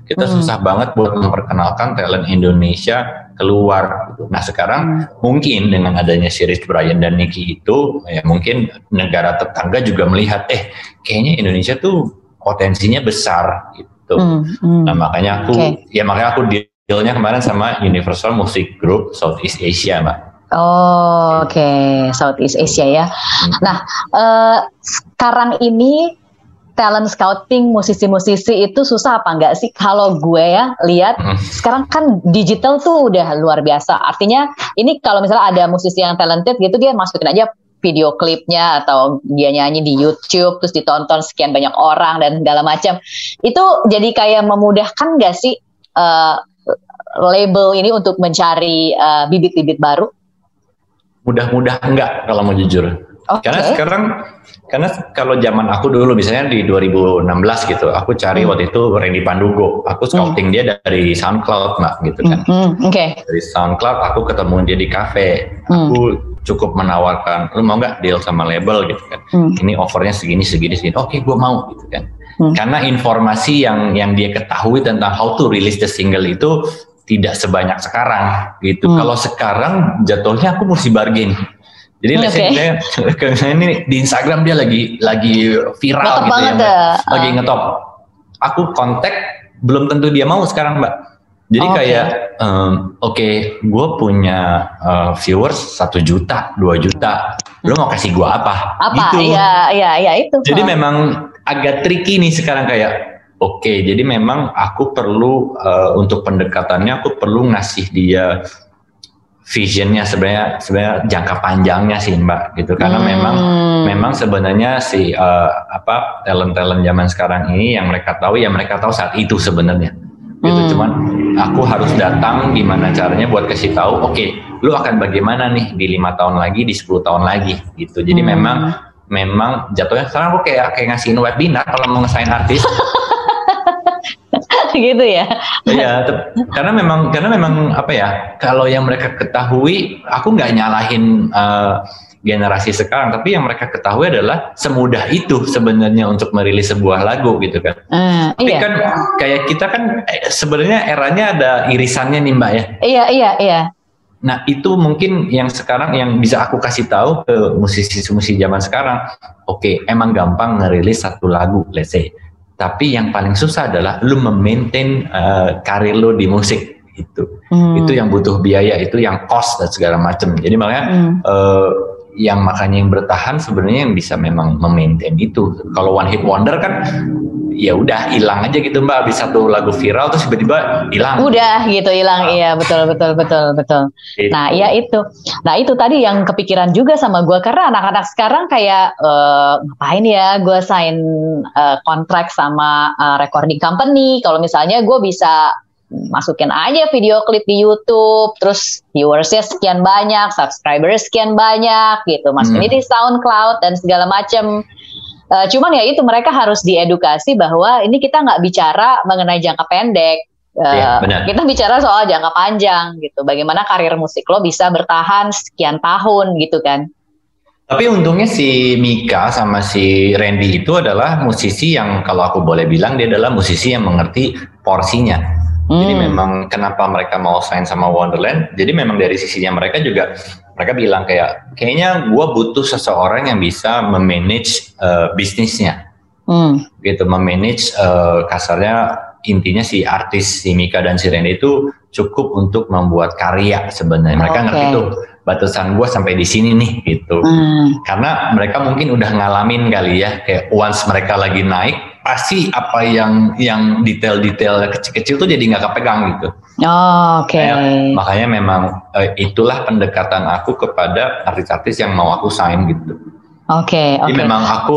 Kita hmm. susah banget buat memperkenalkan talent Indonesia keluar. Gitu. Nah sekarang hmm. mungkin dengan adanya si Rich Brian dan Nicky itu, ya mungkin negara tetangga juga melihat, eh kayaknya Indonesia tuh potensinya besar gitu. Hmm. Hmm. Nah makanya aku, okay. ya makanya aku dealnya kemarin sama Universal Music Group Southeast Asia, Mbak. Oh, oke, okay. Southeast Asia ya. Hmm. Nah, uh, sekarang ini talent scouting musisi-musisi itu susah apa enggak sih? Kalau gue ya lihat hmm. sekarang kan digital tuh udah luar biasa. Artinya ini kalau misalnya ada musisi yang talented gitu dia masukin aja video klipnya atau dia nyanyi di YouTube terus ditonton sekian banyak orang dan segala macam. Itu jadi kayak memudahkan gak sih uh, label ini untuk mencari uh, bibit-bibit baru? Mudah-mudah enggak kalau mau jujur. Okay. Karena sekarang karena kalau zaman aku dulu misalnya di 2016 gitu, aku cari hmm. waktu itu Randy Pandugo, aku scouting hmm. dia dari SoundCloud mbak gitu kan. Hmm. hmm. Oke. Okay. Dari SoundCloud aku ketemu dia di cafe, hmm. aku cukup menawarkan, lu mau nggak deal sama label gitu kan? Hmm. Ini offernya segini segini segini, oke okay, gue mau gitu kan. Hmm. Karena informasi yang yang dia ketahui tentang how to release the single itu tidak sebanyak sekarang gitu. Hmm. Kalau sekarang jatuhnya aku mesti bargain. Jadi okay. saya, ini di Instagram dia lagi lagi viral gitu ya, lagi ngetop. Aku kontak belum tentu dia mau sekarang mbak. Jadi okay. kayak um, oke, okay, gue punya uh, viewers satu juta, dua juta, lo mau kasih gue apa? Apa? Gitu. Iya, iya, iya itu. Jadi memang agak tricky nih sekarang kayak oke, okay, jadi memang aku perlu uh, untuk pendekatannya aku perlu ngasih dia visionnya sebenarnya sebenarnya jangka panjangnya sih mbak gitu karena hmm. memang memang sebenarnya si uh, apa talent talent zaman sekarang ini yang mereka tahu ya mereka tahu saat itu sebenarnya gitu. Hmm. cuman aku harus datang gimana caranya buat kasih tahu oke okay, lu akan bagaimana nih di lima tahun lagi di 10 tahun lagi? Gitu. Jadi hmm. memang memang jatuhnya sekarang aku kayak kayak ngasihin webinar kalau mau ngesain artis. Gitu ya? Iya karena memang karena memang apa ya kalau yang mereka ketahui aku nggak nyalahin uh, generasi sekarang, tapi yang mereka ketahui adalah semudah itu sebenarnya untuk merilis sebuah lagu gitu kan. Uh, tapi iya. kan kayak kita kan eh, sebenarnya eranya ada irisannya nih mbak ya. Iya iya iya. Nah itu mungkin yang sekarang yang bisa aku kasih tahu ke musisi-musisi zaman sekarang. Oke, okay, emang gampang ngerilis satu lagu, let's say. Tapi yang paling susah adalah lu memaintain uh, karir lu di musik itu. Hmm. Itu yang butuh biaya, itu yang cost dan segala macam. Jadi makanya hmm. uh, yang makanya yang bertahan sebenarnya yang bisa memang memaintain itu. Kalau one hit wonder kan ya udah hilang aja gitu mbak. Habis satu lagu viral terus tiba-tiba hilang. Udah gitu hilang. Iya betul betul betul betul. Itu. nah ya itu. Nah itu tadi yang kepikiran juga sama gue karena anak-anak sekarang kayak uh, ngapain ya gue sign uh, kontrak sama uh, recording company. Kalau misalnya gue bisa masukin aja video klip di YouTube, terus viewersnya sekian banyak, subscribers sekian banyak gitu, masukin hmm. di SoundCloud dan segala macam. Uh, cuman ya itu mereka harus diedukasi bahwa ini kita nggak bicara mengenai jangka pendek, uh, ya, kita bicara soal jangka panjang gitu. Bagaimana karir musik lo bisa bertahan sekian tahun gitu kan? Tapi untungnya si Mika sama si Randy itu adalah musisi yang kalau aku boleh bilang dia adalah musisi yang mengerti porsinya Hmm. Jadi memang kenapa mereka mau sign sama Wonderland? Jadi memang dari sisinya mereka juga mereka bilang kayak kayaknya gue butuh seseorang yang bisa memanage uh, bisnisnya, hmm. gitu, memanage uh, kasarnya intinya si artis si Mika dan si Randy itu cukup untuk membuat karya sebenarnya. Mereka okay. ngerti tuh batasan gue sampai di sini nih gitu. Hmm. Karena mereka mungkin udah ngalamin kali ya kayak once mereka lagi naik pasti apa yang yang detail-detail kecil-kecil tuh jadi nggak kepegang gitu. Oh, Oke. Okay. makanya memang uh, itulah pendekatan aku kepada artis-artis yang mau aku sign gitu. Oke. Okay, okay. Jadi memang aku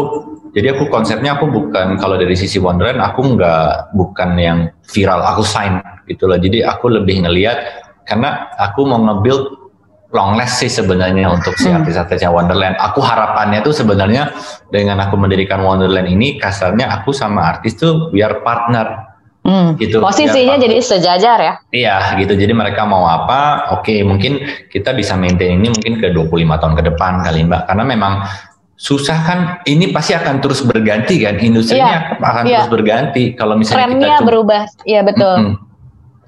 jadi aku konsepnya aku bukan kalau dari sisi Wonderland aku nggak bukan yang viral aku sign gitu loh. Jadi aku lebih ngelihat karena aku mau nge-build long last sih sebenarnya untuk si hmm. artis-artisnya Wonderland. Aku harapannya tuh sebenarnya dengan aku mendirikan Wonderland ini kasarnya aku sama artis tuh biar partner. Hmm. Gitu. Posisinya jadi sejajar ya? Iya gitu. Jadi mereka mau apa? Oke, mungkin kita bisa maintain ini mungkin ke 25 tahun ke depan kali Mbak. Karena memang susah kan ini pasti akan terus berganti kan industrinya iya, akan iya. terus berganti kalau misalnya Trendnya kita berubah iya betul mm -mm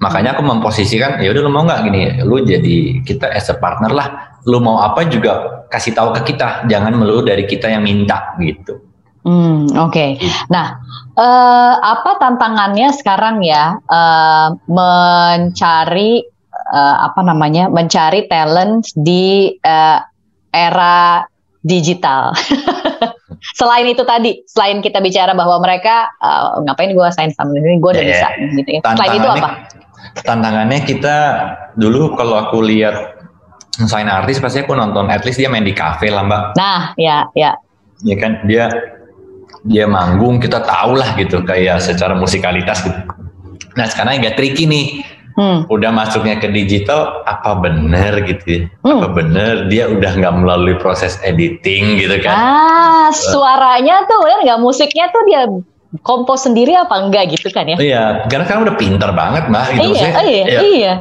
makanya aku memposisikan ya udah lu mau nggak gini lu jadi kita as a partner lah lu mau apa juga kasih tahu ke kita jangan melulu dari kita yang minta gitu Hmm, oke. Okay. Gitu. Nah, uh, apa tantangannya sekarang ya uh, mencari uh, apa namanya mencari talent di uh, era digital. selain itu tadi, selain kita bicara bahwa mereka uh, ngapain gue sign sama ini, gue udah yeah, bisa gitu ya. Selain itu apa? Tantangannya kita dulu kalau aku lihat sign artis pasti aku nonton at least dia main di cafe lah mbak. Nah ya ya. Ya kan? Dia dia manggung kita tahu lah gitu kayak secara musikalitas gitu. Nah sekarang agak tricky nih. Hmm. udah masuknya ke digital apa bener gitu ya? Hmm. apa bener dia udah nggak melalui proses editing gitu kan? Ah suaranya tuh nggak musiknya tuh dia kompos sendiri apa enggak gitu kan ya? Iya, karena kan udah pinter banget mbak gitu. Iya, oh iya, ya, iya.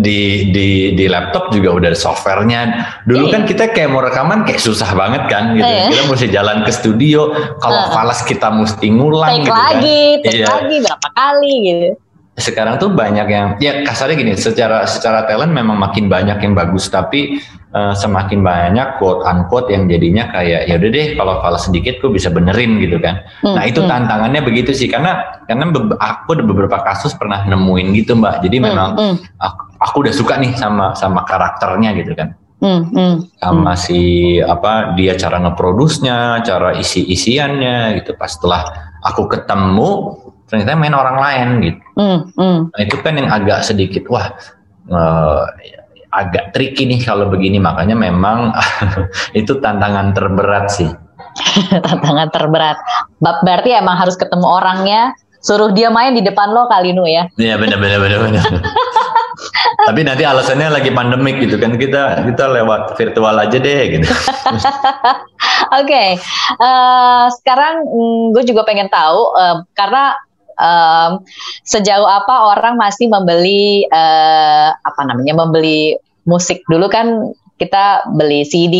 Di di di laptop juga udah softwarenya. Dulu iya. kan kita kayak mau rekaman kayak susah banget kan gitu. Iya. Kita mesti jalan ke studio. Kalau uh. falas kita mesti ngulang take gitu lagi, kan. take iya. lagi berapa kali gitu. sekarang tuh banyak yang ya kasarnya gini secara secara talent memang makin banyak yang bagus tapi uh, semakin banyak quote unquote yang jadinya kayak ya udah deh kalau falas sedikit gue bisa benerin gitu kan hmm, nah itu hmm. tantangannya begitu sih karena karena aku ada beberapa kasus pernah nemuin gitu mbak jadi hmm, memang hmm. Aku, aku udah suka nih sama sama karakternya gitu kan Hmm, hmm, sama hmm. si apa dia cara ngeproduksinya, cara isi isiannya gitu. Pas setelah aku ketemu ternyata main orang lain gitu. Hmm, hmm. Nah, itu kan yang agak sedikit wah uh, agak tricky nih kalau begini makanya memang itu tantangan terberat sih. tantangan terberat. Berarti emang harus ketemu orangnya, suruh dia main di depan lo kali nu ya. Iya benar benar benar benar. Tapi nanti alasannya lagi pandemik gitu kan kita kita lewat virtual aja deh gitu. Oke, okay. uh, eh, sekarang mm, gue juga pengen tahu uh, karena um, sejauh apa orang masih membeli uh, apa namanya membeli musik dulu kan kita beli CD,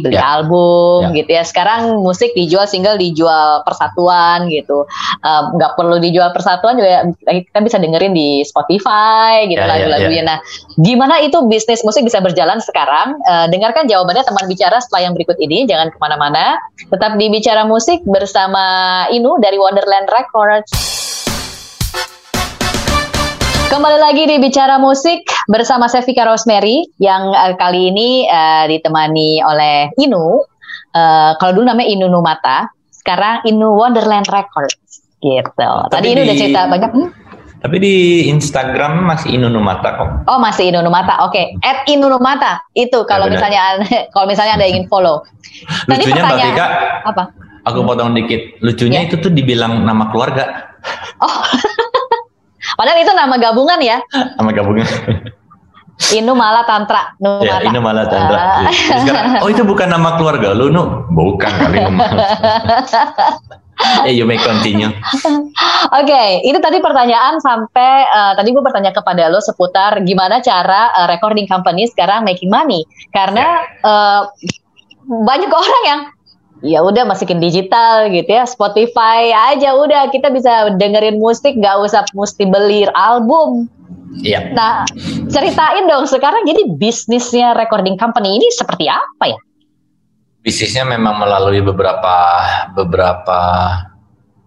beli yeah. album yeah. gitu ya. Sekarang musik dijual single dijual persatuan gitu. Nggak um, perlu dijual persatuan juga kita bisa dengerin di Spotify gitu yeah, lagu-lagunya. Yeah, yeah. Nah, gimana itu bisnis musik bisa berjalan sekarang? Uh, dengarkan jawabannya teman bicara setelah yang berikut ini. Jangan ke mana-mana. Tetap di bicara musik bersama Inu dari Wonderland Records. Kembali lagi di Bicara Musik bersama saya Vika Rosemary yang uh, kali ini uh, ditemani oleh Inu. Uh, kalau dulu namanya Inu Numata, sekarang Inu Wonderland Records gitu. Tapi Tadi Inu udah cerita banyak. Hmm? Tapi di Instagram masih Inu Numata kok. Oh masih Inu Numata, oke. Okay. At Inu Numata itu kalau ya, misalnya kalau misalnya ada ingin follow. Tadi Lucunya Mbak Vika, apa? Aku potong dikit. Lucunya ya. itu tuh dibilang nama keluarga. Oh. Padahal itu nama gabungan ya. Nama gabungan. Inu Mala Tantra. Nu ya, Inu Mala Tantra. Uh. Sekarang, oh itu bukan nama keluarga lu, Nu? Bukan kali. eh, you may continue. Oke, okay, itu tadi pertanyaan sampai uh, tadi gue bertanya kepada lo seputar gimana cara uh, recording company sekarang making money karena yeah. uh, banyak orang yang ya udah masukin digital gitu ya Spotify aja udah kita bisa dengerin musik gak usah mesti beli album Iya. Nah, ceritain dong sekarang jadi bisnisnya recording company ini seperti apa ya? Bisnisnya memang melalui beberapa beberapa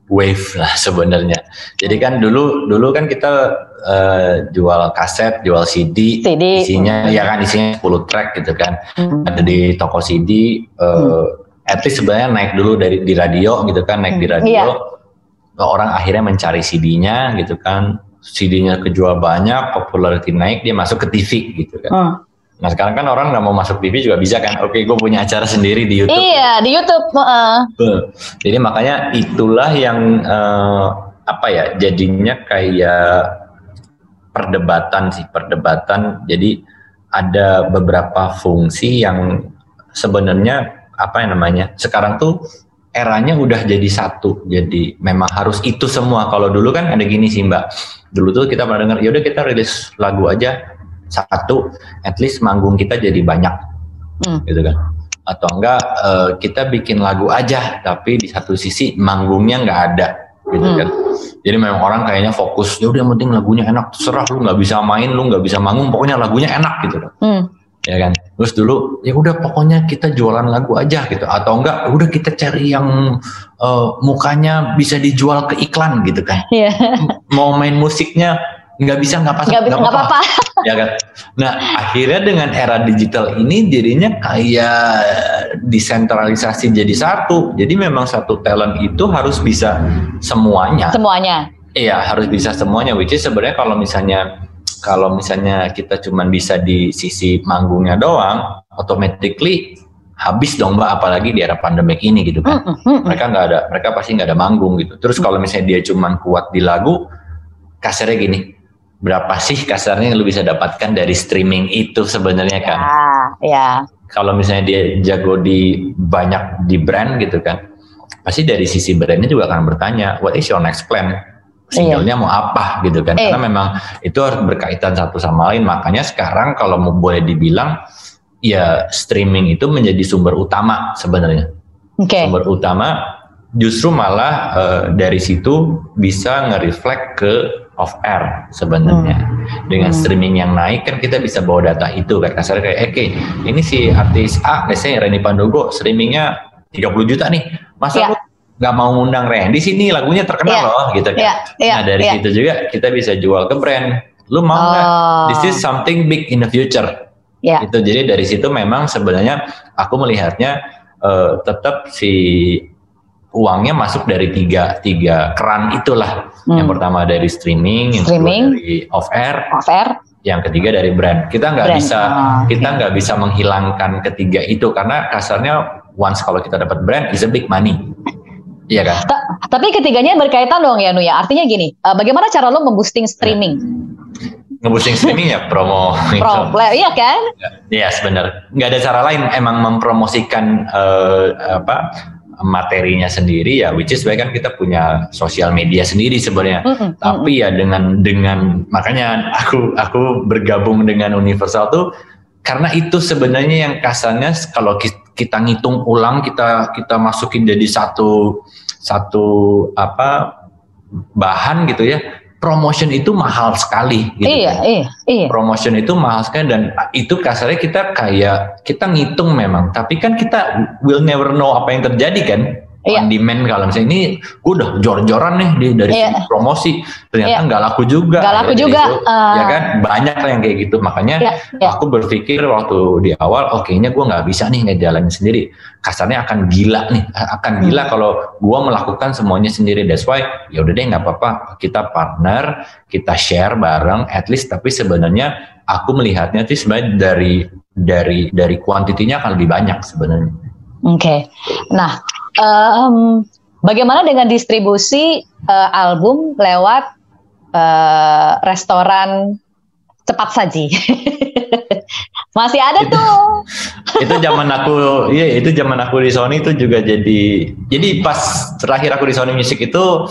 wave lah sebenarnya. Jadi kan dulu dulu kan kita uh, jual kaset, jual CD, CD. isinya ya kan isinya 10 track gitu kan. Hmm. Ada di toko CD uh, hmm at least sebenarnya naik dulu dari di radio gitu kan naik di hmm, radio iya. orang akhirnya mencari CD-nya gitu kan. CD-nya kejual banyak popularity naik dia masuk ke TV gitu kan. Hmm. nah sekarang kan orang nggak mau masuk TV juga bisa kan. Oke gue punya acara sendiri di YouTube. Iya di YouTube uh. jadi makanya itulah yang uh, apa ya jadinya kayak perdebatan sih perdebatan. Jadi ada beberapa fungsi yang sebenarnya apa yang namanya sekarang tuh eranya udah jadi satu. Jadi memang harus itu semua. Kalau dulu kan ada gini sih mbak. Dulu tuh kita pernah dengar yaudah kita rilis lagu aja satu at least manggung kita jadi banyak. Hmm. gitu kan. Atau enggak uh, kita bikin lagu aja tapi di satu sisi manggungnya nggak ada. Gitu hmm. kan. Jadi memang orang kayaknya fokus ya udah yang penting lagunya enak terserah lu nggak bisa main lu nggak bisa manggung pokoknya lagunya enak gitu kan hmm ya kan? Terus dulu ya udah pokoknya kita jualan lagu aja gitu. Atau enggak udah kita cari yang uh, mukanya bisa dijual ke iklan gitu kan. Yeah. mau main musiknya nggak bisa nggak pas nggak apa-apa. Ya kan? Nah akhirnya dengan era digital ini jadinya kayak desentralisasi jadi satu. Jadi memang satu talent itu harus bisa semuanya. Semuanya. Iya harus bisa semuanya which is sebenarnya kalau misalnya kalau misalnya kita cuma bisa di sisi manggungnya doang, automatically habis dong mbak apalagi di era pandemik ini gitu kan. Mm, mereka nggak ada mereka pasti nggak ada manggung gitu. Terus kalau misalnya dia cuma kuat di lagu kasarnya gini berapa sih kasarnya yang lu bisa dapatkan dari streaming itu sebenarnya kan? Ya, ya. kalau misalnya dia jago di banyak di brand gitu kan pasti dari sisi brandnya juga akan bertanya what is your next plan singlenya iya. mau apa gitu kan eh. karena memang itu harus berkaitan satu sama lain makanya sekarang kalau mau boleh dibilang ya streaming itu menjadi sumber utama sebenarnya okay. sumber utama justru malah uh, dari situ bisa nge-reflect ke off air sebenarnya. Hmm. Dengan hmm. streaming yang naik kan kita bisa bawa data itu kan kasarnya kayak oke okay, ini si artis A misalnya Reni Pandogo streamingnya 30 juta nih. Masa yeah. lu nggak mau ngundang Randy sini lagunya terkenal yeah. loh gitu kan. Yeah. Yeah. Nah dari yeah. situ juga kita bisa jual ke brand. Lu mau nggak? Oh. This is something big in the future. Yeah. Itu jadi dari situ memang sebenarnya aku melihatnya uh, tetap si uangnya masuk dari tiga tiga keran itulah. Hmm. Yang pertama dari streaming, yang streaming, kedua dari off air, off air, yang ketiga dari brand. Kita nggak bisa oh, kita nggak bisa menghilangkan ketiga itu karena kasarnya once kalau kita dapat brand is a big money. Iya kan? Ta tapi ketiganya berkaitan dong ya Nuya. Artinya gini, uh, bagaimana cara lo memboosting streaming? Nge-boosting streaming ya promo. Pro, iya kan? Iya yes, benar. Nggak ada cara lain. Emang mempromosikan uh, apa materinya sendiri ya which is kan kita punya sosial media sendiri sebenarnya mm -hmm. tapi ya dengan dengan makanya aku aku bergabung dengan Universal tuh karena itu sebenarnya yang kasarnya kalau kita ngitung ulang kita kita masukin jadi satu satu apa bahan gitu ya promotion itu mahal sekali gitu iya, kan. iya, iya. Promotion itu mahal sekali dan itu kasarnya kita kayak kita ngitung memang, tapi kan kita will never know apa yang terjadi kan yeah. on demand kalau misalnya ini gue udah jor-joran nih di, dari yeah. promosi ternyata iya. nggak yeah. laku juga nggak laku ya, juga itu, uh, ya kan banyak lah yang kayak gitu makanya yeah. Yeah. aku berpikir waktu di awal oke nya gue nggak bisa nih ngejalanin sendiri kasarnya akan gila nih akan hmm. gila kalau gue melakukan semuanya sendiri that's why ya udah deh nggak apa-apa kita partner kita share bareng at least tapi sebenarnya aku melihatnya sih sebenarnya dari dari dari kuantitinya akan lebih banyak sebenarnya. Oke, okay. nah um, bagaimana dengan distribusi uh, album lewat uh, restoran cepat saji? Masih ada tuh. itu zaman aku, iya itu zaman aku di Sony itu juga jadi, jadi pas terakhir aku di Sony Music itu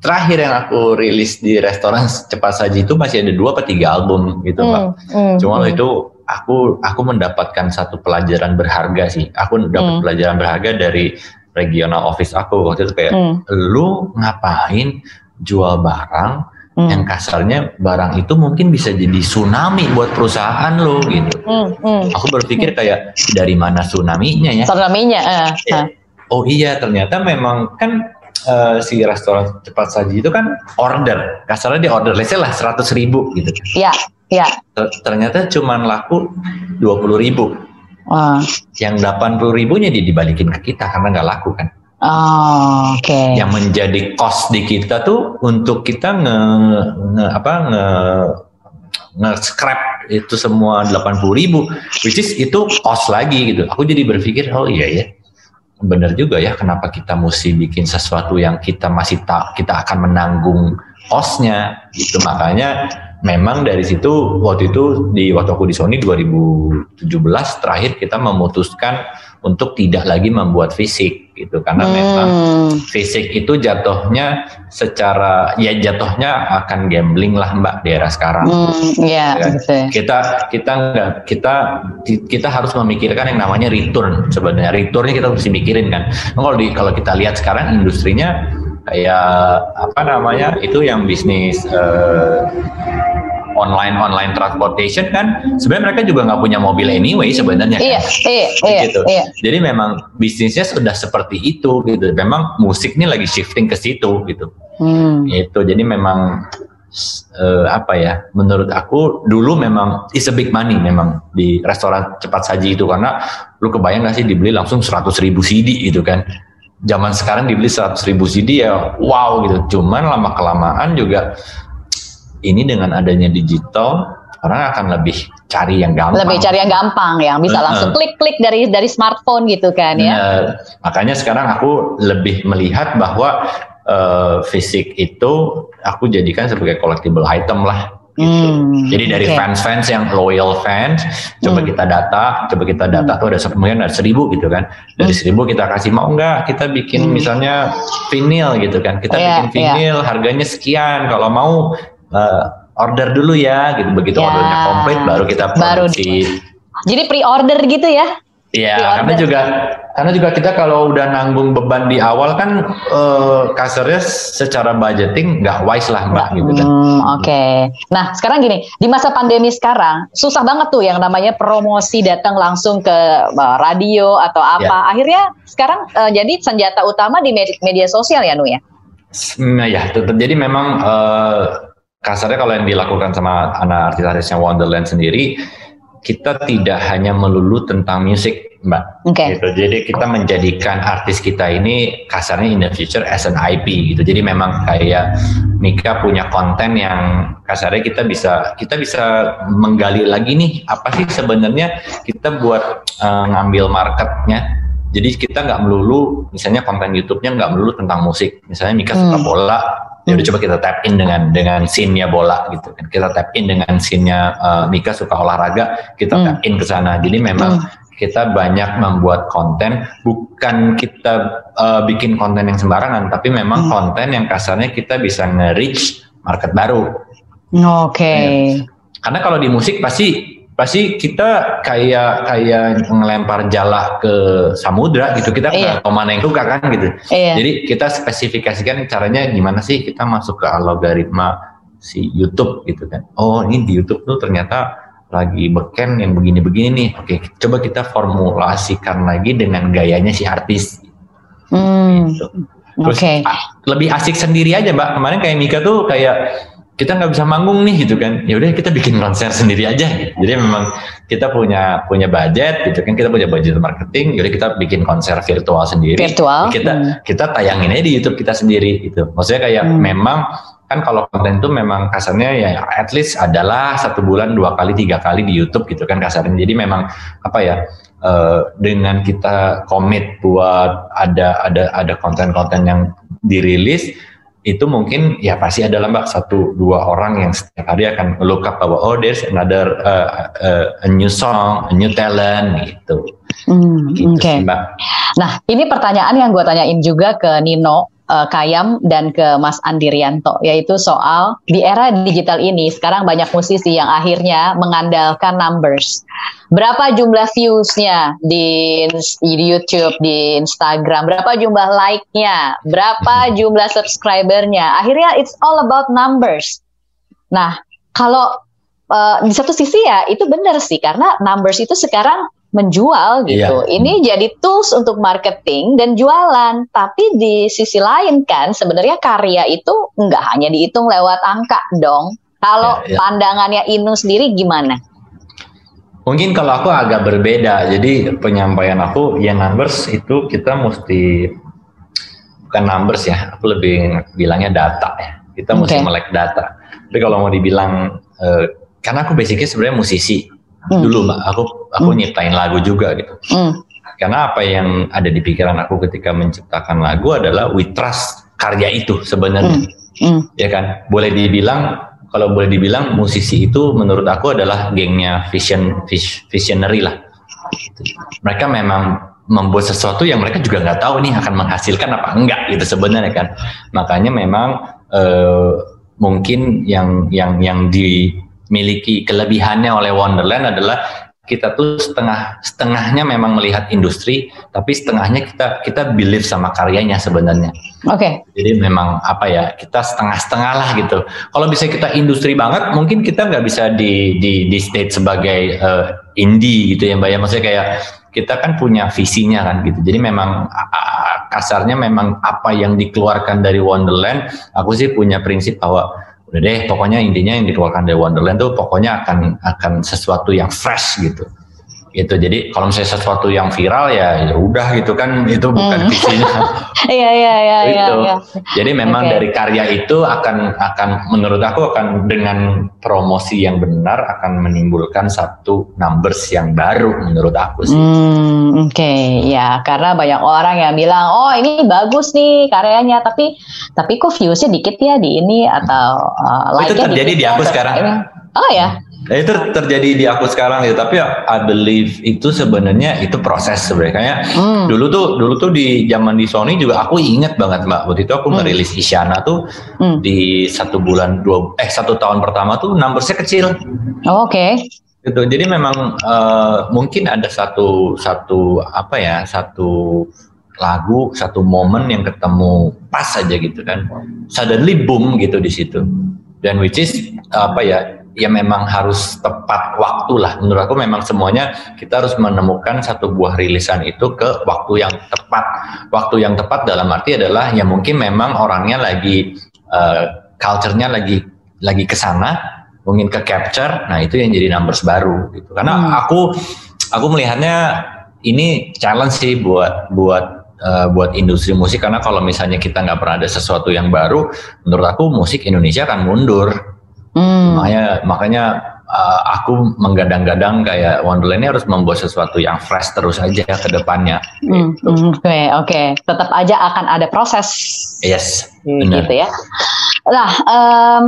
terakhir yang aku rilis di restoran cepat saji itu masih ada dua atau tiga album gitu hmm, pak. Hmm, Cuma hmm. itu aku aku mendapatkan satu pelajaran berharga sih. Aku dapat hmm. pelajaran berharga dari regional office aku waktu itu kayak hmm. lu ngapain jual barang hmm. yang kasarnya barang itu mungkin bisa jadi tsunami buat perusahaan lo gitu. Hmm. Hmm. Aku berpikir kayak dari mana tsunami-nya ya? Tsunami-nya. Uh, uh. Oh iya ternyata memang kan uh, si restoran cepat saji itu kan order kasarnya di order let's lah seratus ribu gitu. Iya. Iya. Ternyata cuma laku dua puluh ribu Uh. Yang 80 ribunya dia dibalikin ke kita karena nggak laku kan. Oh, oke. Okay. Yang menjadi cost di kita tuh untuk kita nge, nge apa nge nge scrap itu semua 80 ribu, which is itu cost lagi gitu. Aku jadi berpikir oh iya ya, benar juga ya kenapa kita mesti bikin sesuatu yang kita masih tak kita akan menanggung costnya gitu makanya memang dari situ waktu itu di waktu aku di Sony 2017 terakhir kita memutuskan untuk tidak lagi membuat fisik gitu karena hmm. memang fisik itu jatuhnya secara ya jatuhnya akan gambling lah mbak di era sekarang. Hmm, yeah, ya, Kita kita nggak kita kita harus memikirkan yang namanya return sebenarnya returnnya kita harus mikirin kan. Kalau di kalau kita lihat sekarang industrinya kayak apa namanya itu yang bisnis uh, online online transportation kan sebenarnya mereka juga nggak punya mobil anyway sebenarnya iya, kan? iya, iya, gitu. iya. Jadi memang bisnisnya sudah seperti itu gitu. Memang musik ini lagi shifting ke situ gitu. Hmm. Itu jadi memang uh, apa ya? Menurut aku dulu memang is a big money memang di restoran cepat saji itu karena lu kebayang gak sih dibeli langsung 100 ribu CD gitu kan? Zaman sekarang dibeli 100 ribu CD ya wow gitu. Cuman lama kelamaan juga ini dengan adanya digital orang akan lebih cari yang gampang. Lebih cari yang gampang, yang bisa langsung klik-klik dari dari smartphone gitu kan ya. Makanya sekarang aku lebih melihat bahwa uh, fisik itu aku jadikan sebagai collectible item lah. Gitu. Hmm, Jadi dari fans fans-fans yang loyal fans, coba hmm. kita data, coba kita data hmm. tuh ada mungkin ada seribu gitu kan. Dari hmm. seribu kita kasih mau enggak kita bikin hmm. misalnya vinyl gitu kan. Kita yeah, bikin iya. vinyl yeah. harganya sekian. Kalau mau uh, order dulu ya gitu begitu ya. ordernya komplit baru kita produksi. Baru. Jadi pre-order gitu ya? Iya, karena juga karena juga kita kalau udah nanggung beban di awal kan uh, kasarnya secara budgeting nggak wise lah mbak gitu kan. Hmm, Oke. Okay. Nah sekarang gini di masa pandemi sekarang susah banget tuh yang namanya promosi datang langsung ke uh, radio atau apa. Ya. Akhirnya sekarang uh, jadi senjata utama di media sosial ya Nu ya. Nah ya, tetap jadi memang uh, kasarnya kalau yang dilakukan sama anak artis-artisnya Wonderland sendiri kita tidak hanya melulu tentang musik, Mbak. Okay. Gitu. Jadi kita menjadikan artis kita ini kasarnya in the future as an IP gitu. Jadi memang kayak Mika punya konten yang kasarnya kita bisa kita bisa menggali lagi nih apa sih sebenarnya kita buat uh, ngambil marketnya. Jadi kita nggak melulu, misalnya konten YouTube-nya nggak melulu tentang musik. Misalnya Mika hmm. suka bola, ya udah hmm. coba kita tap in dengan dengan scene-nya bola gitu kan kita tap in dengan scene-nya uh, Mika suka olahraga kita hmm. tap in ke sana jadi memang hmm. kita banyak membuat konten bukan kita uh, bikin konten yang sembarangan tapi memang hmm. konten yang kasarnya kita bisa nge-reach market baru oke okay. ya. karena kalau di musik pasti pasti kita kayak kayak ngelempar jala ke samudra gitu kita iya. mana yang suka kan gitu iya. jadi kita spesifikasikan caranya gimana sih kita masuk ke logaritma si YouTube gitu kan oh ini di YouTube tuh ternyata lagi beken yang begini-begini nih oke coba kita formulasikan lagi dengan gayanya si artis hmm. gitu. Terus okay. lebih asik sendiri aja mbak kemarin kayak Mika tuh kayak kita nggak bisa manggung nih gitu kan. Ya udah kita bikin konser sendiri aja. Jadi memang kita punya punya budget gitu kan. Kita punya budget marketing jadi kita bikin konser virtual sendiri. Virtual? Kita hmm. kita tayangin aja di YouTube kita sendiri itu maksudnya kayak hmm. memang kan kalau konten itu memang kasarnya ya at least adalah satu bulan dua kali tiga kali di YouTube gitu kan kasarnya. Jadi memang apa ya uh, dengan kita komit buat ada ada ada konten-konten yang dirilis itu mungkin ya pasti ada mbak satu dua orang yang setiap hari akan look up bahwa oh there's another uh, uh, a new song, a new talent gitu. Hmm, gitu Oke. Okay. Nah ini pertanyaan yang gue tanyain juga ke Nino uh, Kayam dan ke Mas Andi Rianto yaitu soal di era digital ini sekarang banyak musisi yang akhirnya mengandalkan numbers berapa jumlah viewsnya di, di YouTube, di Instagram, berapa jumlah like-nya, berapa jumlah subscribernya. Akhirnya it's all about numbers. Nah, kalau uh, di satu sisi ya itu benar sih karena numbers itu sekarang menjual gitu. Iya. Ini jadi tools untuk marketing dan jualan. Tapi di sisi lain kan sebenarnya karya itu nggak hanya dihitung lewat angka dong. Kalau ya, ya. pandangannya Inu sendiri gimana? Mungkin kalau aku agak berbeda. Jadi penyampaian aku ya numbers itu kita mesti bukan numbers ya. Aku lebih bilangnya data ya. Kita okay. mesti melek data. Tapi kalau mau dibilang uh, karena aku basicnya sebenarnya musisi hmm. dulu mbak. Aku aku hmm. nyiptain lagu juga gitu. Hmm. Karena apa yang ada di pikiran aku ketika menciptakan lagu adalah we trust karya itu sebenarnya. Hmm. Hmm. Ya kan, boleh dibilang kalau boleh dibilang musisi itu menurut aku adalah gengnya vision visionary lah. Mereka memang membuat sesuatu yang mereka juga nggak tahu nih akan menghasilkan apa enggak gitu sebenarnya kan. Makanya memang eh, mungkin yang yang yang dimiliki kelebihannya oleh Wonderland adalah kita tuh setengah setengahnya memang melihat industri, tapi setengahnya kita kita believe sama karyanya sebenarnya. Oke. Okay. Jadi memang apa ya kita setengah-setengah lah gitu. Kalau bisa kita industri banget, mungkin kita nggak bisa di di di state sebagai uh, indie gitu ya mbak ya. Maksudnya kayak kita kan punya visinya kan gitu. Jadi memang kasarnya memang apa yang dikeluarkan dari Wonderland, aku sih punya prinsip bahwa udah deh pokoknya intinya yang dikeluarkan dari Wonderland tuh pokoknya akan akan sesuatu yang fresh gitu gitu jadi kalau misalnya sesuatu yang viral ya ya udah gitu kan itu bukan hmm. visinya iya iya iya itu ya, ya. jadi memang okay. dari karya itu akan akan menurut aku akan dengan promosi yang benar akan menimbulkan satu numbers yang baru menurut aku sih hmm, oke okay. ya karena banyak orang yang bilang oh ini bagus nih karyanya tapi tapi kok viewsnya dikit ya di ini atau uh, like itu terjadi di aku ya, sekarang oh ya Nah, itu terjadi di aku sekarang ya, tapi I believe itu sebenarnya itu proses sebenarnya. Kayak hmm. dulu tuh dulu tuh di zaman di Sony juga aku inget banget mbak. Waktu itu aku hmm. ngerilis Isyana tuh hmm. di satu bulan dua eh satu tahun pertama tuh numbersnya kecil. Oh, Oke. Okay. Gitu. Jadi memang uh, mungkin ada satu satu apa ya satu lagu satu momen yang ketemu pas aja gitu kan suddenly boom gitu di situ dan which is apa ya ya memang harus tepat waktu lah. Menurut aku memang semuanya kita harus menemukan satu buah rilisan itu ke waktu yang tepat. Waktu yang tepat dalam arti adalah ya mungkin memang orangnya lagi uh, culture-nya lagi lagi ke sana mungkin ke capture nah itu yang jadi numbers baru gitu. Karena hmm. aku aku melihatnya ini challenge sih buat buat uh, buat industri musik. Karena kalau misalnya kita nggak pernah ada sesuatu yang baru menurut aku musik Indonesia akan mundur hmm. makanya makanya uh, aku menggadang-gadang kayak Wonderland ini harus membuat sesuatu yang fresh terus aja ke depannya. Hmm, gitu. Hmm, oke, okay, oke. Okay. Tetap aja akan ada proses. Yes, benar. Gitu ya. Nah, um,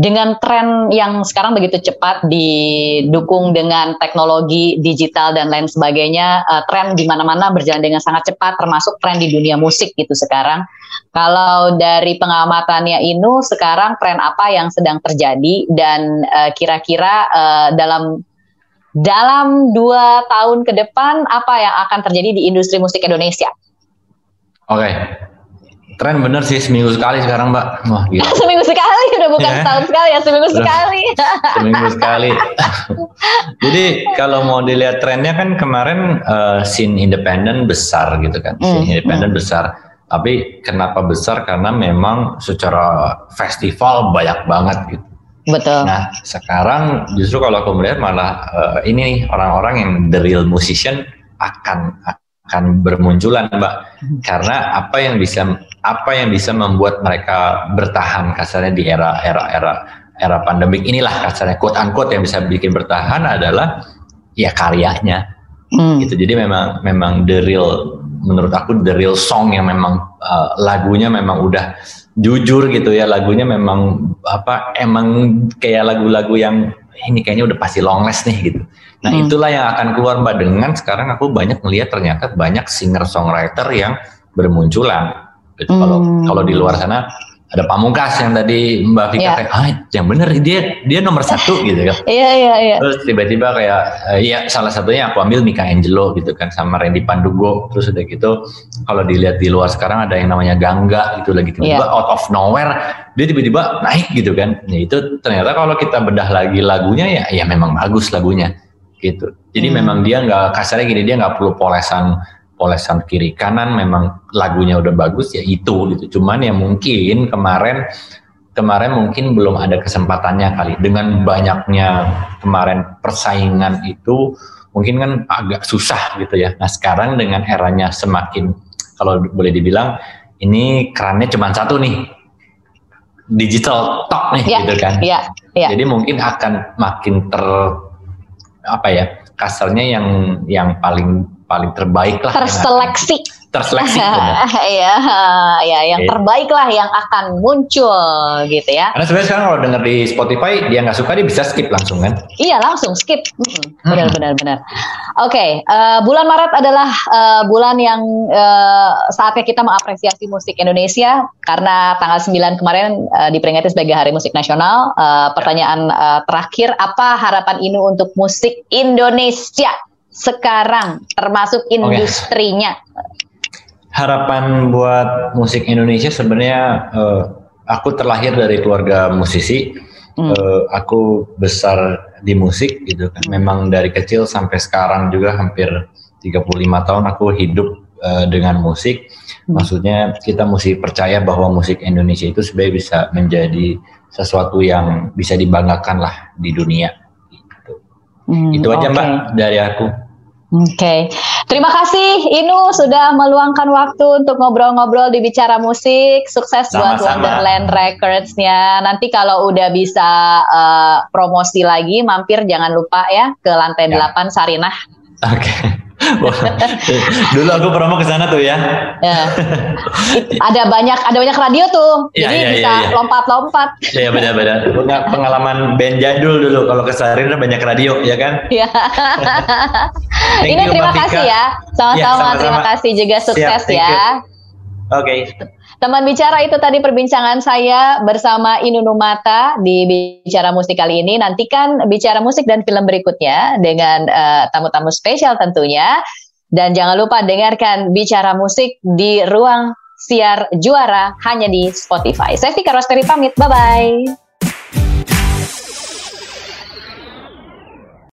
dengan tren yang sekarang begitu cepat didukung dengan teknologi digital dan lain sebagainya, uh, tren di mana-mana berjalan dengan sangat cepat, termasuk tren di dunia musik gitu sekarang. Kalau dari pengamatannya Inu, sekarang tren apa yang sedang terjadi dan uh, kira-kira uh, dalam dalam dua tahun ke depan apa yang akan terjadi di industri musik Indonesia? Oke, okay. Tren bener sih seminggu sekali sekarang mbak. Wah gitu. seminggu sekali udah bukan yeah. setahun sekali ya seminggu sekali. seminggu sekali. Jadi kalau mau dilihat trennya kan kemarin uh, scene independen besar gitu kan, scene mm. independen mm. besar. Tapi kenapa besar? Karena memang secara festival banyak banget gitu. Betul. Nah sekarang justru kalau aku melihat malah uh, ini nih orang-orang yang the real musician akan akan bermunculan mbak. Karena apa yang bisa apa yang bisa membuat mereka bertahan kasarnya di era era era era pandemik inilah kasarnya quote unquote yang bisa bikin bertahan adalah ya karyanya. Hmm. gitu. Jadi memang memang the real menurut aku the real song yang memang uh, lagunya memang udah jujur gitu ya lagunya memang apa emang kayak lagu-lagu yang ini kayaknya udah pasti long last nih gitu Nah hmm. itulah yang akan keluar mbak dengan sekarang aku banyak melihat ternyata banyak singer songwriter yang bermunculan. Gitu. Hmm. Kalau kalau di luar sana ada Pamungkas yang tadi Mbak Vika yeah. kayak ah yang bener dia dia nomor satu gitu kan. Iya iya iya. Terus tiba-tiba kayak uh, ya salah satunya aku ambil Mika Angelo gitu kan sama Randy Pandugo terus udah gitu kalau dilihat di luar sekarang ada yang namanya Gangga gitu lagi tiba-tiba yeah. out of nowhere dia tiba-tiba naik gitu kan. Ya itu ternyata kalau kita bedah lagi lagunya ya ya memang bagus lagunya gitu. Jadi hmm. memang dia nggak kasarnya gini dia nggak perlu polesan polesan kiri kanan memang lagunya udah bagus ya itu gitu. Cuman ya mungkin kemarin kemarin mungkin belum ada kesempatannya kali dengan banyaknya kemarin persaingan itu mungkin kan agak susah gitu ya. Nah sekarang dengan eranya semakin kalau boleh dibilang ini kerannya cuma satu nih digital talk nih ya, gitu kan. Ya, ya. Jadi mungkin akan makin ter apa ya kasarnya yang yang paling paling terbaik lah terseleksi terseleksi Iya, ya yang okay. terbaik lah yang akan muncul gitu ya. Karena sebenarnya sekarang kalau denger di Spotify dia nggak suka dia bisa skip langsung kan? Iya langsung skip, benar hmm. benar benar. Oke, okay, uh, eh, bulan Maret adalah uh, bulan yang uh, saatnya kita mengapresiasi musik Indonesia karena tanggal 9 kemarin uh, diperingati sebagai Hari Musik Nasional. Uh, pertanyaan uh, terakhir, apa harapan ini untuk musik Indonesia sekarang, termasuk industrinya? Okay harapan buat musik Indonesia sebenarnya uh, aku terlahir dari keluarga musisi. Hmm. Uh, aku besar di musik gitu kan. Memang dari kecil sampai sekarang juga hampir 35 tahun aku hidup uh, dengan musik. Hmm. Maksudnya kita mesti percaya bahwa musik Indonesia itu sebenarnya bisa menjadi sesuatu yang bisa dibanggakan lah di dunia. Gitu. Hmm, itu aja okay. Mbak dari aku. Oke, okay. terima kasih Inu sudah meluangkan waktu untuk ngobrol-ngobrol di bicara musik. Sukses Sama-sama. buat Wonderland Records-nya. Nanti kalau udah bisa uh, promosi lagi, mampir jangan lupa ya ke lantai ya. 8 Sarinah. Oke. Okay. Dulu aku promo ke sana tuh ya. ya. Ada banyak ada banyak radio tuh. Ya, Jadi ya, bisa ya, ya. lompat-lompat. Iya ya, benar-benar. Punya pengalaman band jadul dulu kalau ke Sarina banyak radio ya kan? Iya. Ini terima kasih ya. Sama-sama ya, terima kasih juga sukses Siap, ya. Oke. Okay. Teman bicara itu tadi perbincangan saya bersama Inunu Mata di Bicara Musik kali ini. Nantikan Bicara Musik dan film berikutnya dengan eh, tamu-tamu uh, spesial tentunya. Dan jangan lupa dengarkan Bicara Musik di ruang siar juara hanya di Spotify. Saya Vika Rosteri pamit, bye-bye.